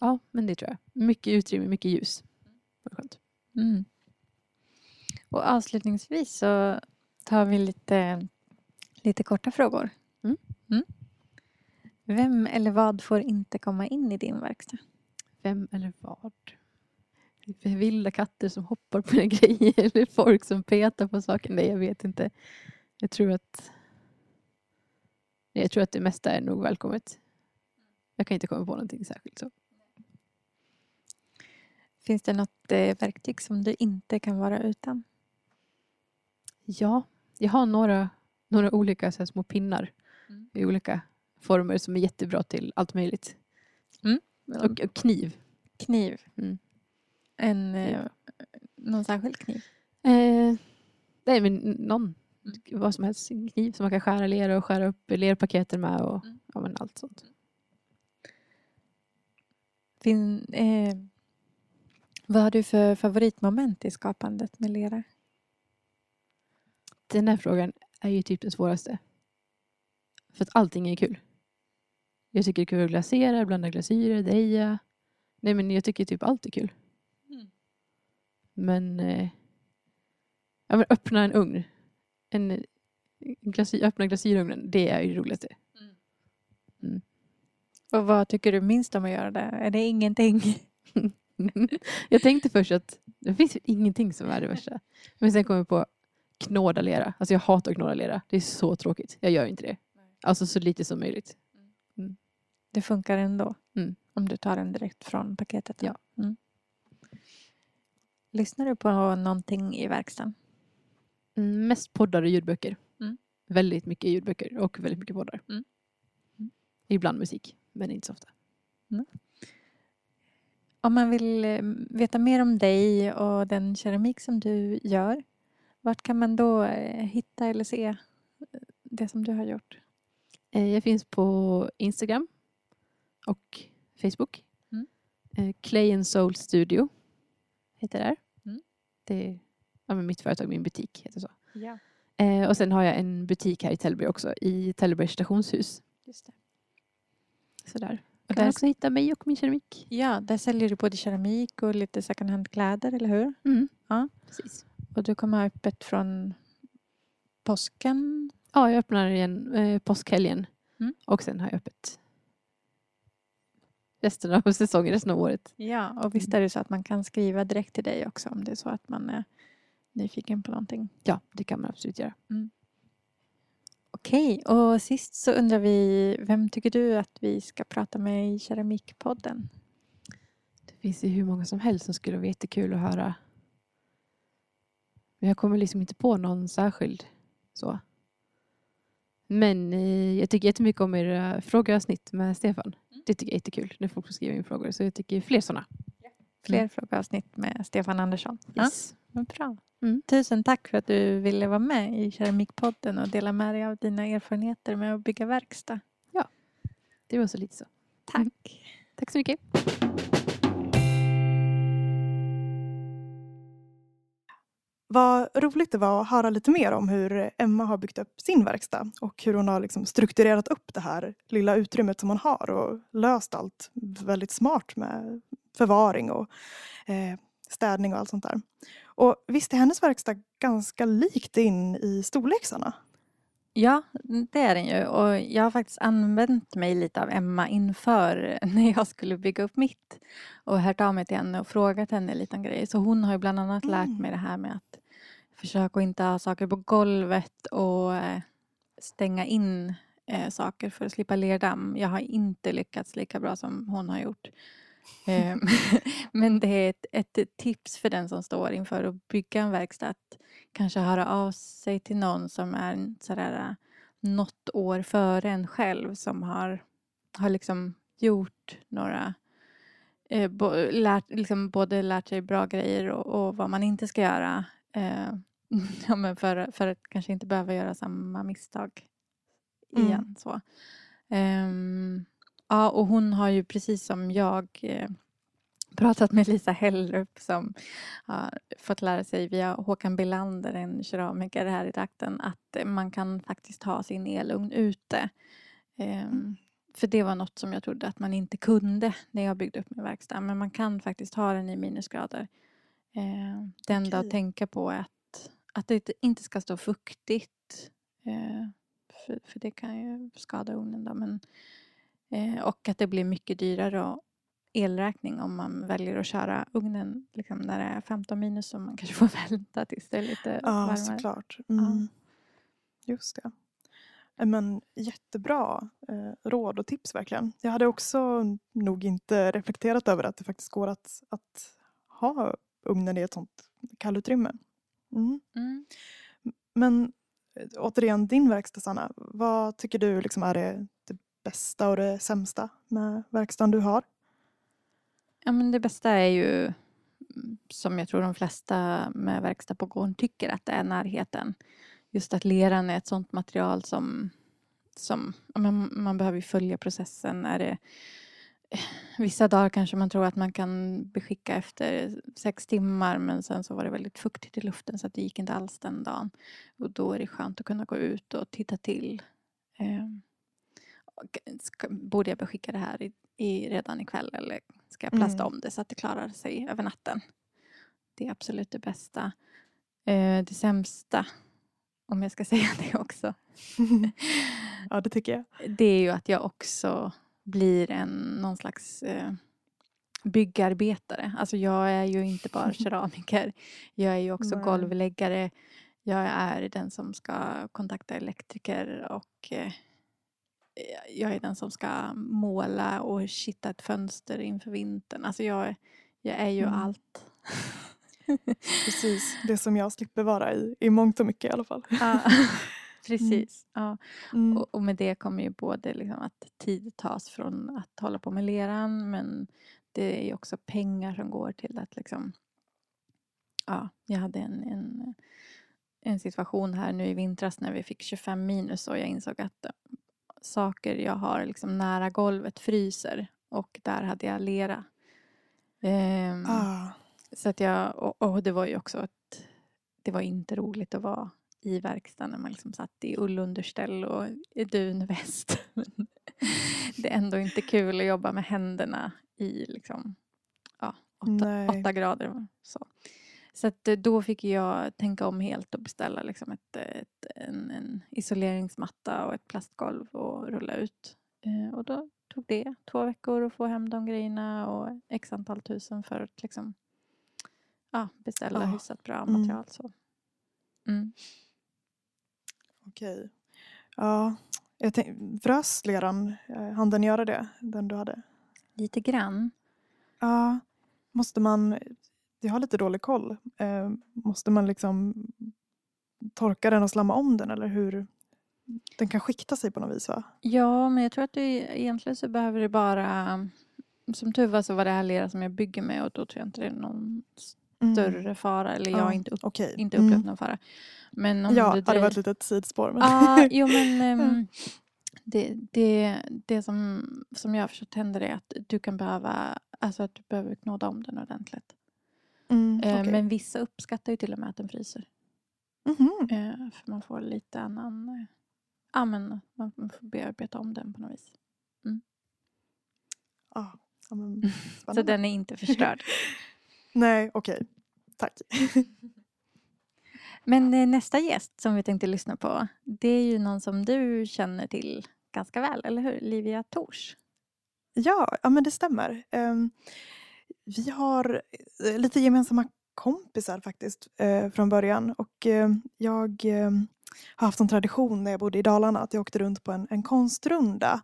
Ja, men det tror jag. Mycket utrymme, mycket ljus. Vore skönt. Mm. Och avslutningsvis så tar vi lite, lite korta frågor. Mm. Vem eller vad får inte komma in i din verkstad? Vem eller vad? Vilda katter som hoppar på grejer eller folk som petar på saker. Nej, jag vet inte. Jag tror att jag tror att det mesta är nog välkommet. Jag kan inte komma på någonting särskilt så. Finns det något eh, verktyg som du inte kan vara utan? Ja, jag har några, några olika så små pinnar Mm. i olika former som är jättebra till allt möjligt. Och, och kniv. Kniv. Mm. En, eh, någon särskild kniv? Eh, nej, men någon. Vad som helst. En kniv som man kan skära lera och skära upp lerpaketen med och Mm. ja, men allt sånt. Fin, eh, vad har du för favoritmoment i skapandet med lera? Den här frågan är ju typ den svåraste. För att allting är kul. Jag tycker det är kul att glasera, blanda glasyrer, deja. Nej men jag tycker typ allt är kul. Mm. Men, eh, ja, men öppna en ugn. En, en glasyr, öppna glasyrugnen, det är ju det roligaste. Och vad tycker du minst om att göra det? Är det ingenting? jag tänkte först att det finns ingenting som är det värsta. Men sen kom jag på knåda lera. Alltså jag hatar att knåda lera. Det är så tråkigt. Jag gör inte det. Alltså så lite som möjligt. Det funkar ändå. Mm. Om du tar den direkt från paketet. Ja. Mm. Lyssnar du på någonting i verkstaden? Mm, mest poddar och ljudböcker. Mm. Väldigt mycket ljudböcker och väldigt mycket poddar. Mm. Mm. Ibland musik, men inte så ofta. Om man vill eh, veta mer om dig och den keramik som du gör, vart kan man då eh, hitta eller se eh, det som du har gjort? Jag finns på Instagram och Facebook. Mm. Eh, Clay and Soul Studio heter det. där. Mm. Det är ja, mitt företag, min butik heter så. Ja, Eh, och sen har jag en butik här i Tällberg också, i Tällbergs stationshus. just det. Så där Och kan där, också hitta mig och min keramik. ja, där säljer du både keramik och lite second hand-kläder, eller hur? Mm. Ja. Precis. Och du kommer ha öppet från påsken. Ja, jag öppnar igen eh, påskhelgen. Mm. Och sen har jag öppet resten av säsongen, resten av året. Ja, och visst är det så att man kan skriva direkt till dig också om det är så att man är nyfiken på någonting. Ja, det kan man absolut göra. Okej, och sist så undrar vi, vem tycker du att vi ska prata med i Keramikpodden? Det finns ju hur många som helst som skulle vara jättekul att höra. Men jag kommer liksom inte på någon särskild så. Men eh, jag tycker jättemycket om era frågeavsnitt med Stefan. Det tycker jag är jättekul när folk får skriva in frågor. Så jag tycker fler sådana. Fler Mm. frågeavsnitt med Stefan Andersson. Yes. Ja, bra. Mm. Tusen tack för att du ville vara med i Keramikpodden och dela med dig av dina erfarenheter med att bygga verkstad. Det var så lite så. Tack. Tack så mycket. Vad roligt det var att höra lite mer om hur Emma har byggt upp sin verkstad och hur hon har liksom strukturerat upp det här lilla utrymmet som hon har och löst allt väldigt smart med förvaring och eh, städning och allt sånt där. Och visst är hennes verkstad ganska likt din i storleksarna? Ja, det är den ju. Och jag har faktiskt använt mig lite av Emma inför när jag skulle bygga upp mitt. Och hört av mig till henne och frågat henne lite om grejer. Så hon har ju bland annat lärt Mm. mig det här med att försök att inte ha saker på golvet och eh, stänga in eh, saker för att slippa lerdamm. Jag har inte lyckats lika bra som hon har gjort. Eh, Men det är ett, ett tips för den som står inför att bygga en verkstad att kanske höra av sig till någon som är sådär, eh, något år före en själv som har, har liksom gjort några eh, bo, lärt, liksom både lärt sig bra grejer och, och vad man inte ska göra eh, ja, men för, för att kanske inte behöva göra samma misstag Mm. igen. Så. Ehm, ja, och hon har ju precis som jag eh, pratat med Lisa Hellrup som har fått lära sig via Håkan Bilander, en keramiker här i trakten, att man kan faktiskt ha sin elugn ute. Ehm, för det var något som jag trodde att man inte kunde när jag byggde upp min verkstad. Men man kan faktiskt ha den i minusgrader. Ehm, det enda Okej. att tänka på är att, att det inte ska stå fuktigt. Eh, för, för det kan ju skada ugnen då. Men, eh, och att det blir mycket dyrare och elräkning om man väljer att köra ugnen liksom när det är 15 minus så man kanske får vänta tills det är lite Ja, varmare. såklart. Mm. Just det. Eh, Men jättebra eh, råd och tips verkligen. Jag hade också nog inte reflekterat över att det faktiskt går att, att ha ugnen i ett sånt kallutrymme. Mm. Mm. Men eh, återigen, din verkstad Sanna. Vad tycker du liksom är det, det bästa och det sämsta med verkstaden du har? Ja, men det bästa är ju mm, som jag tror de flesta med verkstad på gården tycker att det är närheten. Just att leran är ett sånt material som, som man, man behöver följa processen. Är det, vissa dagar kanske man tror att man kan beskicka efter sex timmar men sen så var det väldigt fuktigt i luften så att det gick inte alls den dagen. Och då är det skönt att kunna gå ut och titta till. Eh, ska, borde jag beskicka det här i, i, redan ikväll eller ska jag plasta Mm. om det så att det klarar sig över natten? Det är absolut det bästa. Eh, det sämsta, om jag ska säga det också, ja, det tycker jag. det är ju att jag också blir en någon slags eh, byggarbetare. Alltså jag är ju inte bara keramiker. Jag är ju också Nej. golvläggare. Jag är den som ska kontakta elektriker och eh, jag är den som ska måla och kitta ett fönster inför vintern. Alltså jag, jag är ju Mm. allt. Precis, det som jag slipper vara i, i mångt och mycket i alla fall. Precis. Ja. Mm. Och, och med det kommer ju både liksom att tid tas från att hålla på med leran men det är ju också pengar som går till att liksom Ja, jag hade en, en, en situation här nu i vintras när vi fick 25 minus och jag insåg att saker jag har liksom nära golvet fryser och där hade jag lera. Ehm, Ah, så att jag, och, och det var ju också att det var inte roligt att vara i verkstaden när man liksom satt i ullunderställ och i dunväst. Det är ändå inte kul att jobba med händerna i liksom, ja, åtta, åtta grader. Så, så att eh, då fick jag tänka om helt och beställa liksom ett, ett, en, en isoleringsmatta och ett plastgolv och rulla ut. Eh, och då tog det två veckor att få hem de grejerna och x antal tusen för att liksom, ja, beställa Ja. hyfsat bra Mm. material. Så. Mm. Okej. Ja, jag tänk, frös leran? Eh, hann den göra det? Den du hade? Lite grann. Ja, måste man... Jag har lite dålig koll. Eh, måste man liksom torka den och slamma om den eller hur? Den kan skikta sig på något vis va? Ja, men jag tror att det egentligen så behöver det bara... Som tur var så var det här lera som jag bygger med och då tror jag inte det är någon större fara. Eller jag har inte, upp, Okej. inte upplevt Mm. någon fara. Men om Ja, du ja, det var ett litet sidspår. Men... Ja, jo men ehm, det, det, det som, som jag har förstått händer är att du kan behöva, alltså att du behöver knåda om den ordentligt. mm, Eh, okej. Men vissa uppskattar ju till och med att den fryser. Mhm. Eh, för man får lite annan, eh, ja men man får bearbeta om den på något vis. Ja, ja, men, Så den är inte förstörd. Nej, okej. Tack. Men eh, nästa gäst som vi tänkte lyssna på, det är ju någon som du känner till ganska väl, eller hur? Livia Tors. Ja, ja men det stämmer. Ehm, vi har eh, lite gemensamma kompisar faktiskt eh, från början. Och jag har haft en tradition när jag bodde i Dalarna att jag åkte runt på en, en konstrunda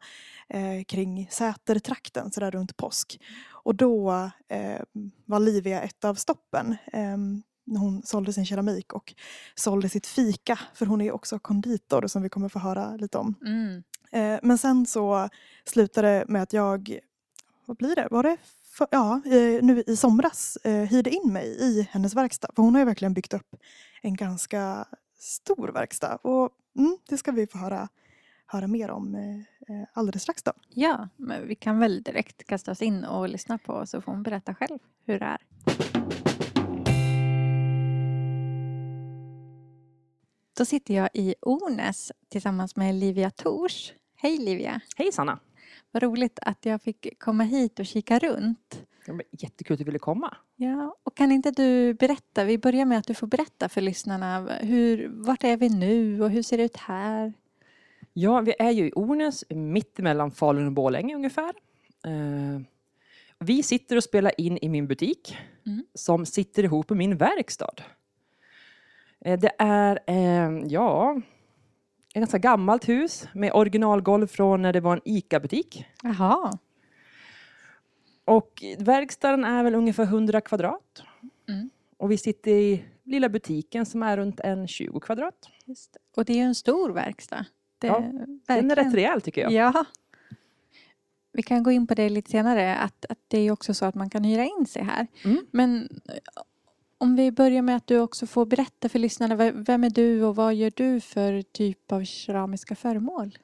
eh, kring Sätertrakten sådär runt påsk. Och då eh, var Livia ett av stoppen. Eh, när hon sålde sin keramik och sålde sitt fika. För hon är också konditor som vi kommer få höra lite om. Mm. Eh, men sen så slutade det med att jag, vad blir det, var det för, ja, eh, nu i somras eh, hyrde in mig i hennes verkstad. För hon har ju verkligen byggt upp en ganska stor verkstad. Och mm, det ska vi få höra, höra mer om eh, eh, alldeles strax då. Ja, men vi kan väl direkt kasta oss in och lyssna på så får hon berätta själv hur det är. Då sitter jag i Ornäs tillsammans med Livia Tors. Hej Livia! Hej Sanna! Vad roligt att jag fick komma hit och kika runt. Ja, Jättekul att du ville komma. Ja, och kan inte du berätta, vi börjar med att du får berätta för lyssnarna, hur, vart är vi nu och hur ser det ut här? Ja, vi är ju i Ornäs, mitt emellan Falun och Borlänge ungefär. Eh, vi sitter och spelar in i min butik Mm. som sitter ihop med min verkstad. Eh, det är, eh, ja, ett ganska gammalt hus med originalgolv från när det var en ICA-butik. Jaha. Och verkstaden är väl ungefär 100 kvadrat. Mm. Och vi sitter i lilla butiken som är runt en 20 kvadrat. Just det. Och det är ju en stor verkstad. Det, Ja, Den är rätt verkligen. rejäl tycker jag. Ja. Vi kan gå in på det lite senare, att, att det är också så att man kan hyra in sig här. Mm. Men om vi börjar med att du också får berätta för lyssnarna, vem är du och vad gör du för typ av keramiska föremål?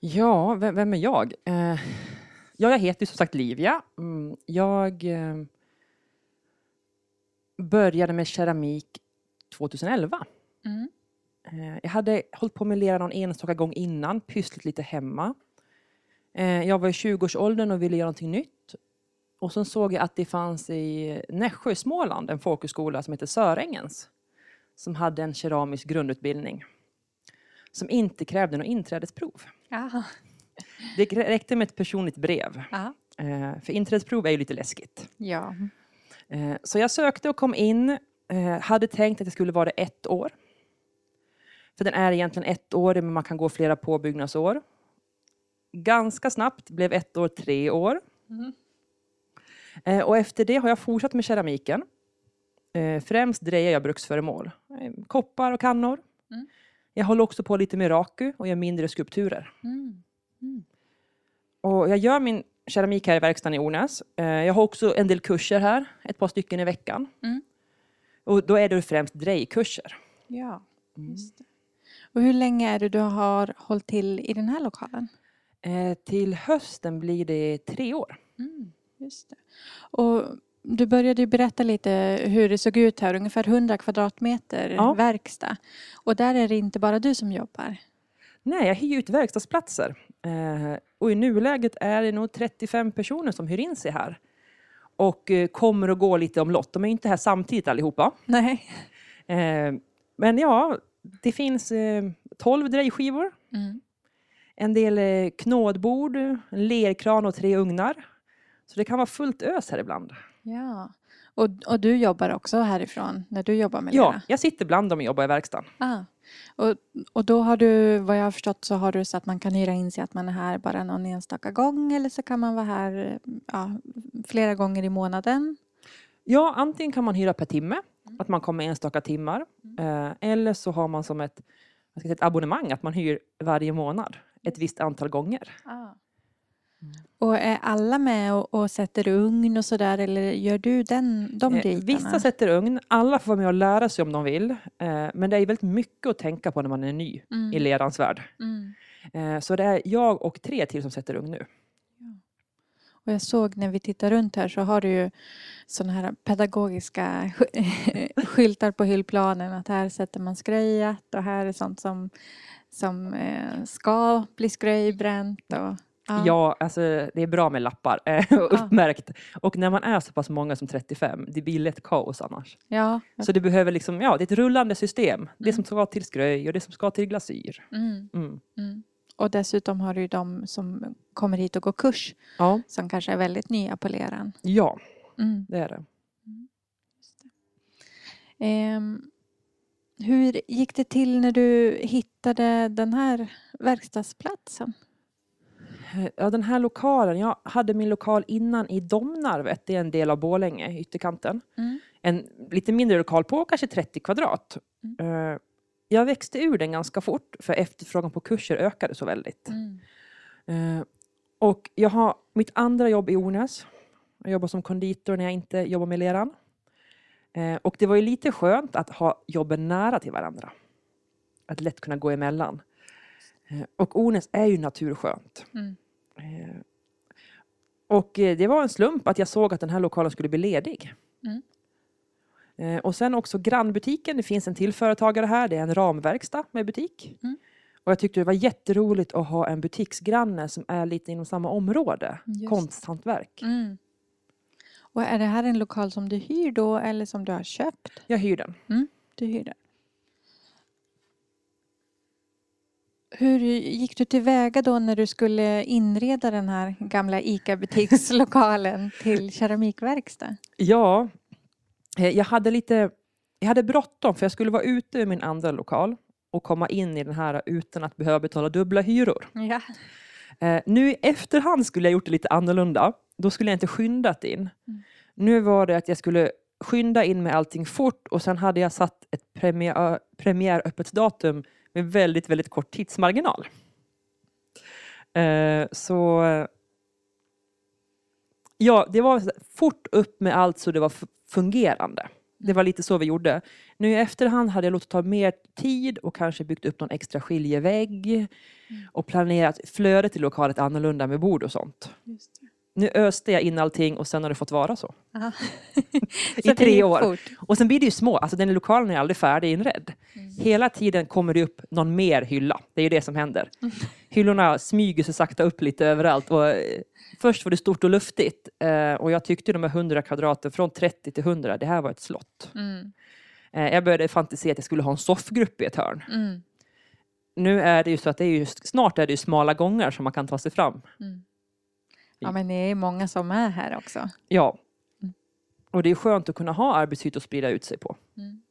Ja, vem, vem är jag? Eh, ja, jag heter som sagt Livia. Mm, jag eh, började med keramik 2011. Mm. Eh, jag hade hållit på med lera någon enstaka gång innan, pysslat lite hemma. Eh, jag var i 20-årsåldern och ville göra någonting nytt. Och sen såg jag att det fanns i Nässjö, Småland, en folkhögskola som heter Sörängens. Som hade en keramisk grundutbildning. Som inte krävde något inträdesprov. Ja. Det räckte med ett personligt brev. Ja. Eh, för inträdesprov är ju lite läskigt. ja. Eh, så jag sökte och kom in. Eh, hade tänkt att det skulle vara ett år. För den är egentligen ett år, men man kan gå flera påbyggnadsår. Ganska snabbt blev ett år tre år. Mm. Eh, och efter det har jag fortsatt med keramiken. Eh, främst drejar jag bruksföremål. Eh, koppar och kannor. Mm. Jag håller också på lite med raku och gör mindre skulpturer. Mm. Och jag gör min keramik här i verkstaden i Ornäs. Jag har också en del kurser här, ett par stycken i veckan. Mm. Och då är det främst drejkurser. ja. Mm. Just det. Och hur länge är det du har hållit till i den här lokalen? Eh, till hösten blir det tre år. Mm, just det. Och du började ju berätta lite hur det såg ut här, ungefär 100 kvadratmeter Ja. verkstad. Och där är det inte bara du som jobbar. Nej, jag hyr ut verkstadsplatser. Eh, och i nuläget är det nog 35 personer som hyr in sig här. Och eh, kommer och går lite omlott. De är inte här samtidigt allihopa. Nej. Eh, men ja, det finns eh, 12 drejskivor. Mm. En del knådbord, en lerkran och tre ugnar. Så det kan vara fullt ös här ibland. Ja. Och, och du jobbar också härifrån när du jobbar med Ja, jag sitter bland dem och jobbar i verkstaden. Ah. Och, och då har du, vad jag har förstått så har du så att man kan hyra in sig att man är här bara någon enstaka gång eller så kan man vara här ja, flera gånger i månaden. Ja, antingen kan man hyra per timme, att man kommer enstaka timmar. Eh, eller så har man som ett, ett abonnemang, att man hyr varje månad ett visst antal gånger. Och är alla med och, och sätter ugn och sådär eller gör du den, de Eh, bitarna? vissa sätter ugn, alla får vara med och lära sig om de vill. Eh, men det är väldigt mycket att tänka på när man är ny Mm. i lerans värld. Mm. Eh, så det är jag och tre till som sätter ugn nu. Och jag såg när vi tittar runt här så har du ju sådana här pedagogiska sk- skyltar på hyllplanen att här sätter man skröjat och här är sånt som, som ska bli skröjbränt. Och, Ja, alltså det är bra med lappar eh, och uppmärkt. Och när man är så pass många som 35, det blir lätt kaos annars. ja. Så det behöver liksom, ja, det är ett rullande system. Det som ska till skröj och det som ska till glasyr. Mm, Mm. mm. Och dessutom har du ju de som kommer hit och går kurs Ja, som kanske är väldigt nya på leran. ja, Mm. det är det. Ehm, hur gick det till när du hittade den här verkstadsplatsen? Ja, den här lokalen, jag hade min lokal innan i Domnarvet, det är en del av Borlänge, ytterkanten. Mm. En lite mindre lokal på kanske 30 kvadrat. Mm. Eh, Jag växte ur den ganska fort för efterfrågan på kurser ökade så väldigt. Mm. Eh, Och jag har mitt andra jobb i Ornäs. Jag jobbar som konditor när jag inte jobbar med leran. Eh, Och det var ju lite skönt att ha jobben nära till varandra. Att lätt kunna gå emellan. Eh, Och Ornäs är ju naturskönt. Mm. Eh, Och eh, det var en slump att jag såg att den här lokalen skulle bli ledig. Mm. Och sen också grannbutiken. Det finns en till företagare här. Det är en ramverkstad med butik. Mm. Och jag tyckte det var jätteroligt att ha en butiksgranne som är lite inom samma område. Just. Konsthantverk. Mm. Och är det här en lokal som du hyr då eller som du har köpt? Jag hyr den. Du hyr den. Hur gick du tillväga då när du skulle inreda den här gamla ICA-butikslokalen till keramikverkstad? Ja, eh, jag hade lite jag hade bråttom för jag skulle vara ute ur min andra lokal och komma in i den här utan att behöva betala dubbla hyror. Ja. Eh, nu i efterhand skulle jag gjort det lite annorlunda. Då skulle jag inte skyndat in. Mm. Nu var det att jag skulle skynda in med allting fort och sen hade jag satt ett premiär, premiäröppet datum med väldigt, väldigt kort tidsmarginal. Eh, så ja, det var fort upp med allt så det var fungerande. Det var lite så vi gjorde. Nu i efterhand hade jag låtit ta mer tid och kanske byggt upp någon extra skiljevägg och planerat flödet i lokalet annorlunda med bord och sånt. Just det. Nu öste jag in allting och sen har det fått vara så. I tre år. fort. Och sen blir det ju små, alltså den lokalen är aldrig färdiginredd. Mm. Hela tiden kommer det upp någon mer hylla. Det är ju det som händer. Mm. Hyllorna smyger sig sakta upp lite överallt. Och, eh, först var det stort och luftigt eh, och jag tyckte de här 100 kvadraten, från 30 till 100, det här var ett slott. Mm. Eh, jag började fantisera att jag skulle ha en soffgrupp i ett hörn. Mm. Nu är det ju så att det är ju, snart är det ju smala gångar som man kan ta sig fram. Mm. Ja men det är många som är här också. Ja. Mm. Och det är skönt att kunna ha arbetsytor att sprida ut sig på. Mm.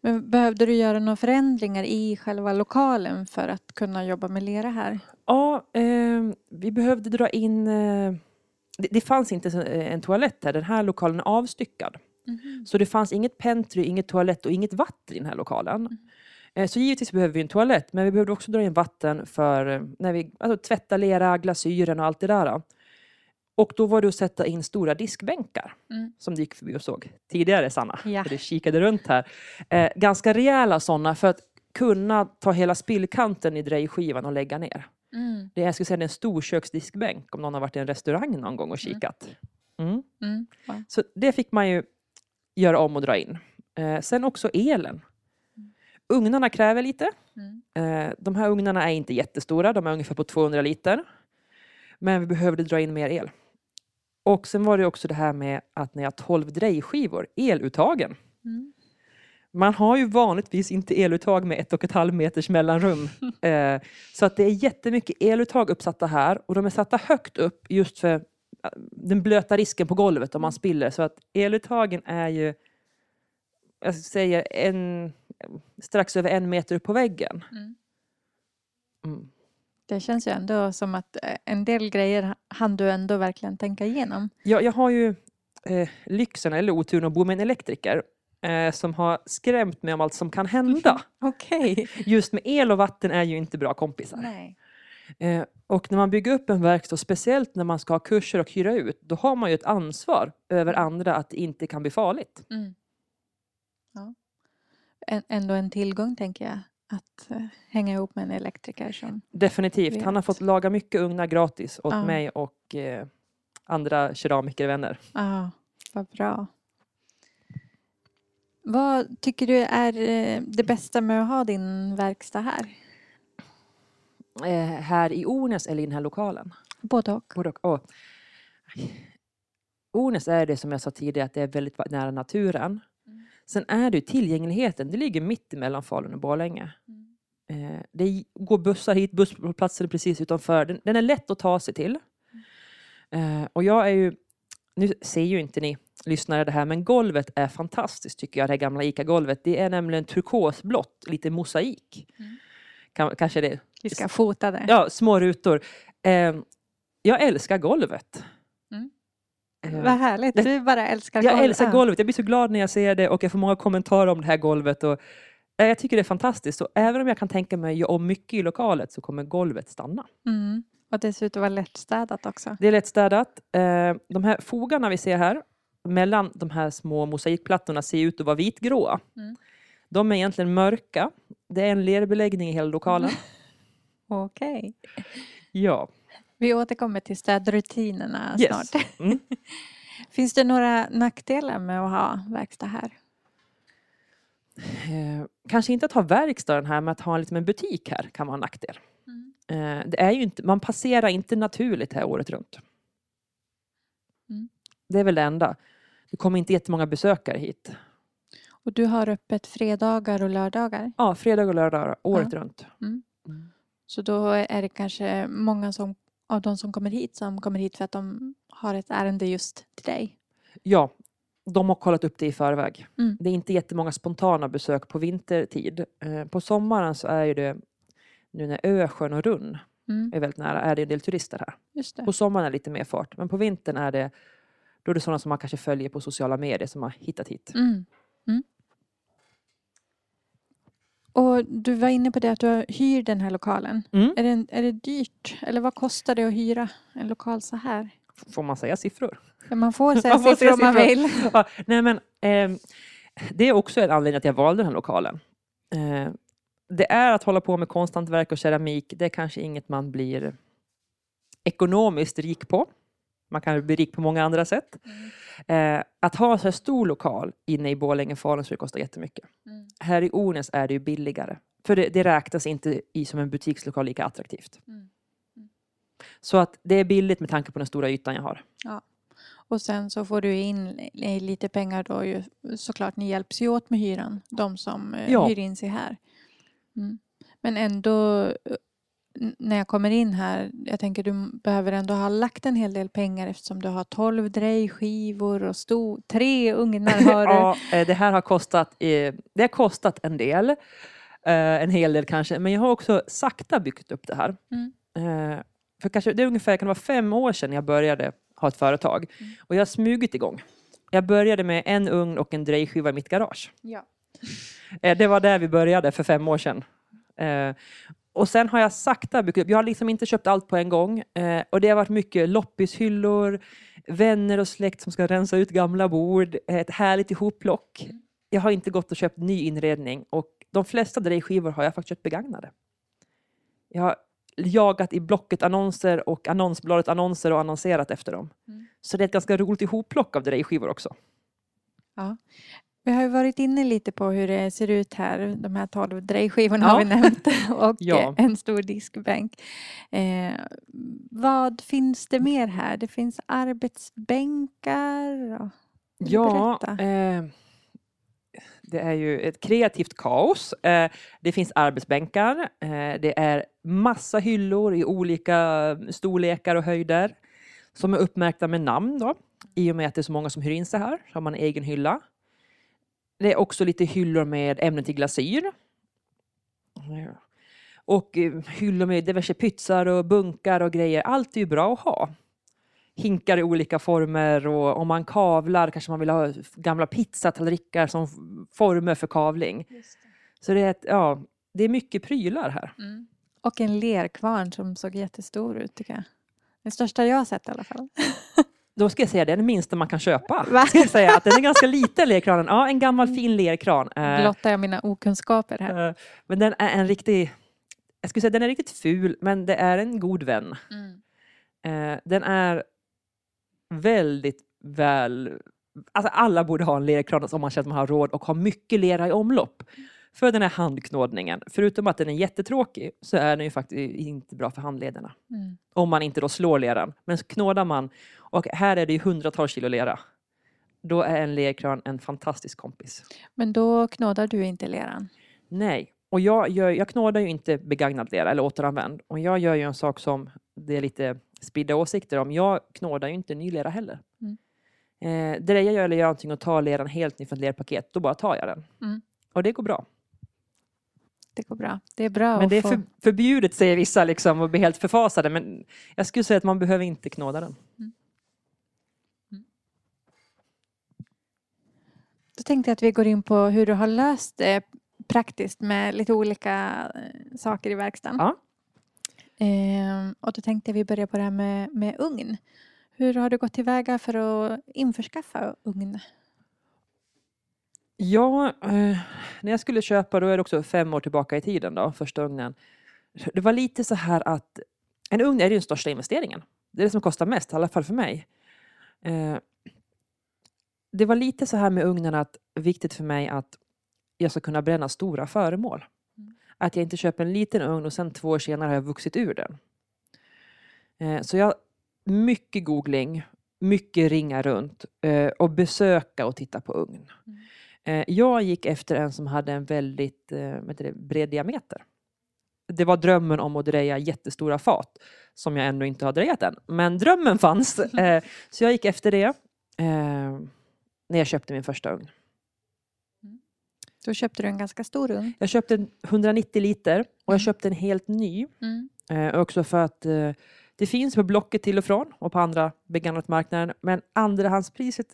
Men behövde du göra några förändringar i själva lokalen för att kunna jobba med lera här? Ja, eh, vi behövde dra in... Eh, det, det fanns inte eh, en toalett här. Den här lokalen är avstyckad. Så det fanns inget pentry, inget toalett och inget vatten i den här lokalen. Eh, så givetvis behöver vi en toalett, men vi behövde också dra in vatten för eh, när vi alltså, tvättar lera, glasyren och allt det där. Och då var det att sätta in stora diskbänkar Mm. som du gick förbi och såg tidigare, Sanna. Ja. Du kikade runt här. Eh, ganska rejäla sådana för att kunna ta hela spillkanten i drejskivan och lägga ner. Mm. Det är, jag skulle säga, det är en stor köksdiskbänk om någon har varit i en restaurang någon gång och kikat. Mm. Mm. Wow. Så det fick man ju göra om och dra in. Eh, sen också elen. Ugnarna kräver lite. Mm. Eh, de här ugnarna är inte jättestora, de är ungefär på 200 liter. Men vi behövde dra in mer el. Och sen var det också det här med att jag har 12 drejskivor, eluttagen. Mm. Man har ju vanligtvis inte eluttag med ett och ett halvt meters mellanrum. Eh, så att det är jättemycket eluttag uppsatta här och de är satta högt upp just för eh, den blöta risken på golvet om man spiller. Så att eluttagen är ju, jag säger en, strax över en meter upp på väggen. Mm. Mm. Det känns ju ändå som att eh, en del grejer hann du ändå verkligen tänka igenom. Jag, jag har ju eh, lyxen eller oturen att bo med en elektriker eh, som har skrämt mig om allt som kan hända. Okej. Just med el och vatten är ju inte bra kompisar. Nej. Eh, och när man bygger upp en verkstad, speciellt när man ska ha kurser och hyra ut, då har man ju ett ansvar över andra att det inte kan bli farligt. Mm. Ja. Ändå en tillgång tänker jag. Att eh, hänga ihop med en elektriker som... Definitivt. Han har Vet. fått laga mycket ugnar gratis åt Ja. mig och eh, andra keramikervänner. Ja, vad bra. Vad tycker du är eh, det bästa med att ha din verkstad här? Eh, här i Ornäs eller i den här lokalen? Både och. Både och. Åh. Ornäs är det som jag sa tidigare, att det är väldigt nära naturen. Sen är det ju tillgängligheten, det ligger mitt emellan Falun och Borlänge. Eh, det går bussar hit, bussplatser precis utanför. Den, den är lätt att ta sig till. Eh, och jag är ju, nu ser ju inte ni, lyssnare det här, men golvet är fantastiskt tycker jag, det här gamla ICA-golvet. Det är nämligen turkosblått, lite mosaik. Mm. Kan, kanske det. Vi ska fota det. Ja, små rutor. Eh, jag älskar golvet. Eh, Vad härligt, det- du bara älskar jag golv. älskar golvet. Jag blir så glad när jag ser det och jag får många kommentarer om det här golvet. Och, eh, jag tycker det är fantastiskt. Och även om jag kan tänka mig göra om mycket i lokalet så kommer golvet stanna. Mm. Och dessutom var lättstädat också. Det är lättstädat. Eh, de här fogarna vi ser här mellan de här små mosaikplattorna ser ut att vara vitgråa. Mm. De är egentligen mörka. Det är en lerbeläggning i hela lokalen. Okej. Ja. Vi återkommer till städrutinerna Yes. snart. Mm. Finns det några nackdelar med att ha verkstad här? Eh, kanske inte att ha verkstaden här, men att ha en liten butik här kan vara en nackdel. Eh, det är ju inte, man passerar inte naturligt här året runt. Mm. Det är väl det enda. Det kommer inte jättemånga besökare hit. Och du har öppet fredagar och lördagar. Ja, fredag och lördag året runt. Mm. Så då är det kanske många som, av de som kommer hit som kommer hit för att de har ett ärende just till dig. Ja, de har kollat upp det i förväg. Mm. Det är inte jättemånga spontana besök på vintertid. Eh, på sommaren så är det, nu när Ösjön och Runn Mm. är väldigt nära, är det en del turister här. På sommaren är det lite mer fart, men på vintern är det då är det sådana som man kanske följer på sociala medier som har hittat hit. Mm. Och du var inne på det att du hyr den här lokalen. Mm. Är, det, är det dyrt? Eller vad kostar det att hyra en lokal så här? Får man säga siffror? Ja, man får säga Man får siffror om man vill. Ja, nej men, ehm, det är också en anledning att jag valde den här lokalen. Eh, det är att hålla på med konsthantverk och keramik, det är kanske inget man blir ekonomiskt rik på. Man kan bli rik på många andra sätt. Eh, att ha en så här stor lokal inne i Borlänge Falun så det kostar jättemycket. Mm. Här i Ornäs är det ju billigare. För det, det räknas inte i som en butikslokal lika attraktivt. Mm. Så att det är billigt med tanke på den stora ytan jag har. Och sen så får du in li- lite pengar då ju, såklart. Ni hjälps ju åt med hyran, de som eh, Ja. hyr in sig här. Mm. Men ändå, eh, när jag kommer in här, jag tänker du behöver ändå ha lagt en hel del pengar eftersom du har 12 drejskivor och sto, tre ugnar har du. Ja, eh, det här har kostat, eh, det har kostat en del. Eh, En hel del kanske. Men jag har också sakta byggt upp det här. Mm. För kanske, det är ungefär kan vara fem år sedan jag började ha ett företag. Mm. Och jag har smugit igång. Jag började med en ugn och en drejskiva i mitt garage. Ja. Det var där vi började för fem år sedan. Och sen har jag sakta byggt upp. Jag har liksom inte köpt allt på en gång. Eh, Och det har varit mycket loppishyllor, vänner och släkt som ska rensa ut gamla bord, ett härligt ihopplock. Jag har inte gått och köpt ny inredning och de flesta drejskivor har jag faktiskt köpt begagnade. Jag har jagat i Blocket annonser och annonsbladet annonser och annonserat efter dem. Mm. Så det är ett ganska roligt ihopplock av drejskivor också. Vi har ju varit inne lite på hur det ser ut här. De här 12 drejskivorna Ja. har vi nämnt. Och Ja. en stor diskbänk. Eh, vad finns det mer här? Det finns arbetsbänkar. Och... Ja, eh, det är ju ett kreativt kaos. Eh, det finns arbetsbänkar. Eh, det är massa hyllor i olika storlekar och höjder som är uppmärkta med namn. Då. I och med att det är så många som hyr in sig här så har man en egen hylla. Det är också lite hyllor med ämnen till glasyr. Och eh, hyllor med diverse pytsar och bunkar och grejer. Allt är ju bra att ha hinkar i olika former och om man kavlar kanske man vill ha gamla pizzatallrikar som former för kavling. Så det är, ett, ja, det är mycket prylar här. Mm. Och en lerkvarn som såg jättestor ut tycker jag. Den största jag har sett i alla fall. Då ska jag säga det är den minsta man kan köpa. Va? Ska jag säga att den är ganska liten lerkranen. Ja, en gammal fin lerkran. Eh, Blottar jag mina okunskaper här. eh, men den är en riktig, jag skulle säga den är riktigt ful, men det är en god vän. Eh, den är väldigt väl... Alltså alla borde ha en lerkran om man känner att man har råd och har mycket lera i omlopp. För den här handknådningen, förutom att den är jättetråkig, så är den ju faktiskt inte bra för handlederna. Mm. Om man inte då slår leran. Men knådar man, och här är det ju hundratals kilo lera, då är en lerkran en fantastisk kompis. Men då knådar du inte leran. Nej, och jag, gör, jag knådar ju inte begagnad lera eller återanvänd. Och jag gör ju en sak som det är lite spridda åsikter om. Jag knådar ju inte ny lera heller. Mm. Eh, drejar jag eller gör någonting och tar leran helt ner från ett lerpaket, då bara tar jag den. Mm. Och det går bra. Det går bra. Det är bra Men att det är få... för, förbjudet säger vissa liksom och blir helt förfasade. Men jag skulle säga att man behöver inte knåda den. Då tänkte jag att vi går in på hur du har löst det praktiskt med lite olika eh, saker i verkstaden. Ja. Ehm, och då tänkte jag vi börjar på det här med, med ugn. Hur har du gått tillväga för att införskaffa ugn? Ja, eh, när jag skulle köpa, då är det också fem år tillbaka i tiden då, första ugnen. Det var lite så här att en ugn är ju den största investeringen. Det är det som kostar mest, i alla fall för mig. Eh, det var lite så här med ugnen att viktigt för mig att jag ska kunna bränna stora föremål. Mm. Att jag inte köper en liten ugn och sen två år senare har jag vuxit ur den. Eh, så jag, mycket googling, mycket ringa runt eh, och besöka och titta på ugn. Mm. Eh, jag gick efter en som hade en väldigt eh, det, bred diameter. Det var drömmen om att dreja jättestora fat som jag ännu inte har drejat än. Men drömmen fanns. Eh, så jag gick efter det när jag köpte min första ugn. Då köpte du en ganska stor ugn. Jag köpte en 190 liter och jag Mm. köpte en helt ny. Mm. Eh, också för att eh, det finns på Blocket till och från och på andra begagnatmarknader. Men andrahandspriset,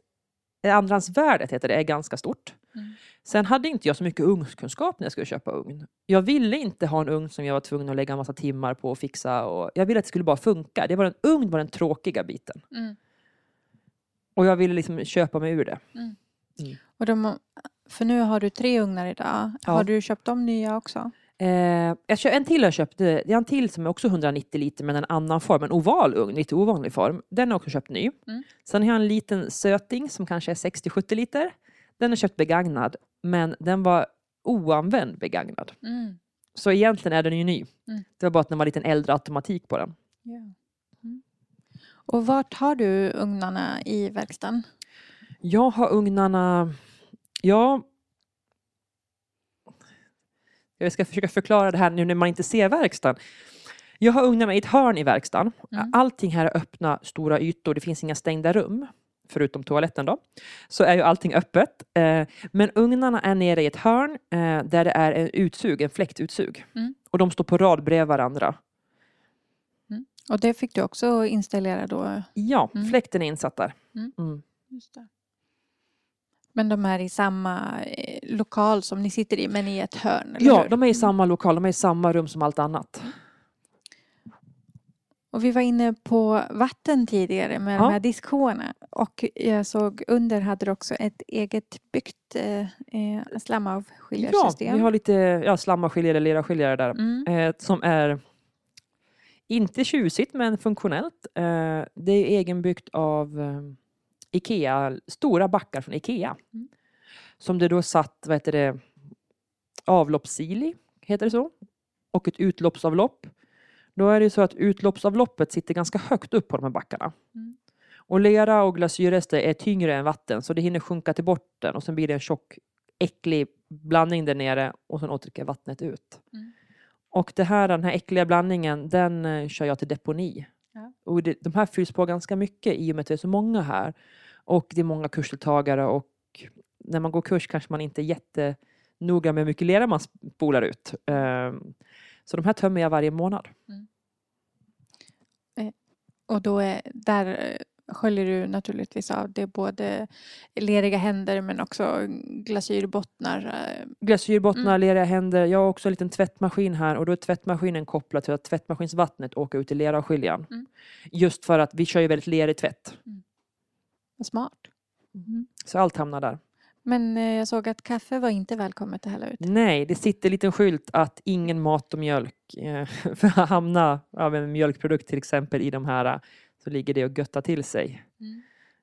eh, andrahandsvärdet heter det, är ganska stort. Mm. Sen hade inte jag så mycket ugnskunskap när jag skulle köpa ugn. Jag ville inte ha en ugn som jag var tvungen att lägga en massa timmar på och fixa. Och jag ville att det skulle bara funka. Det var en ugn var den tråkiga biten. Mm. Och jag ville liksom köpa mig ur det. Och de, för nu har du tre ugnar idag. Ja. Har du köpt de nya också? Eh, jag en till jag köpte, det är en till som är också 190 liter men en annan form, en oval ugn, lite ovanlig form. Den har jag också köpt ny. Mm. Sen har jag en liten söting som kanske är 60-70 liter. Den jag köpt begagnad, men den var oanvänd begagnad. Mm. Så egentligen är den ju ny. Mm. Det var bara att den var lite äldre automatik på den. Ja. Mm. Och vart har du ugnarna i verkstaden? Jag har ugnarna, ja, jag ska försöka förklara det här nu när man inte ser verkstaden. Jag har ugnarna i ett hörn i verkstaden. Mm. Allting här är öppna, stora ytor. Det finns inga stängda rum, förutom toaletten då. Så är ju allting öppet. Eh, men ugnarna är nere i ett hörn eh, där det är en utsug, en fläktutsug. Mm. Och de står på rad bredvid varandra. Och det fick du också installera då? Ja, Mm. fläkten är insatt där. Mm. Mm. Men de är i samma eh, lokal som ni sitter i, men i ett hörn? Ja, hur? de är i samma lokal. De är i samma rum som allt annat. Och vi var inne på vatten tidigare med Ja. de här diskshoarna. Och jag såg under hade du också ett eget byggt eh, eh, Ja, slamavskiljarsystem. vi har lite ja, slamavskiljare, leraskiljare där. mm. Eh, som är inte tjusigt men funktionellt. Eh, det är egenbyggt av eh, Ikea, stora backar från Ikea. Mm. Som det då satt, vad heter det, avloppssili, heter det så? Och ett utloppsavlopp. Då är det så att utloppsavloppet sitter ganska högt upp på de här backarna. Mm. Och lera och glasyrrester är tyngre än vatten så det hinner sjunka till botten och sen blir det en tjock äcklig blandning där nere och sen återgår vattnet ut. Mm. Och det här, den här äckliga blandningen den eh, kör jag till deponi. Ja. Och det, de här fylls på ganska mycket i och med att det är så många här. Och det är många kursdeltagare och när man går kurs kanske man inte är jättenoga med hur mycket lera man spolar ut. Ehm, så de här tömmer jag varje månad. Och då är, där eh, sköljer du naturligtvis av det både leriga händer men också glasyrbottnar. eh, Glasyrbottnar, Mm. leriga händer. Jag har också en liten tvättmaskin här och då är tvättmaskinen kopplad till att tvättmaskinsvattnet åker ut i leravskiljaren. Mm. Just för att vi kör ju väldigt lerig tvätt. Vad smart. Mm. Så allt hamnar där. Men eh, jag såg att kaffe var inte välkommet att hälla ut. Nej, det sitter en liten skylt att ingen mat och mjölk. eh, För att hamna av en mjölkprodukt till exempel i de här så ligger det och göttar till sig. Mm.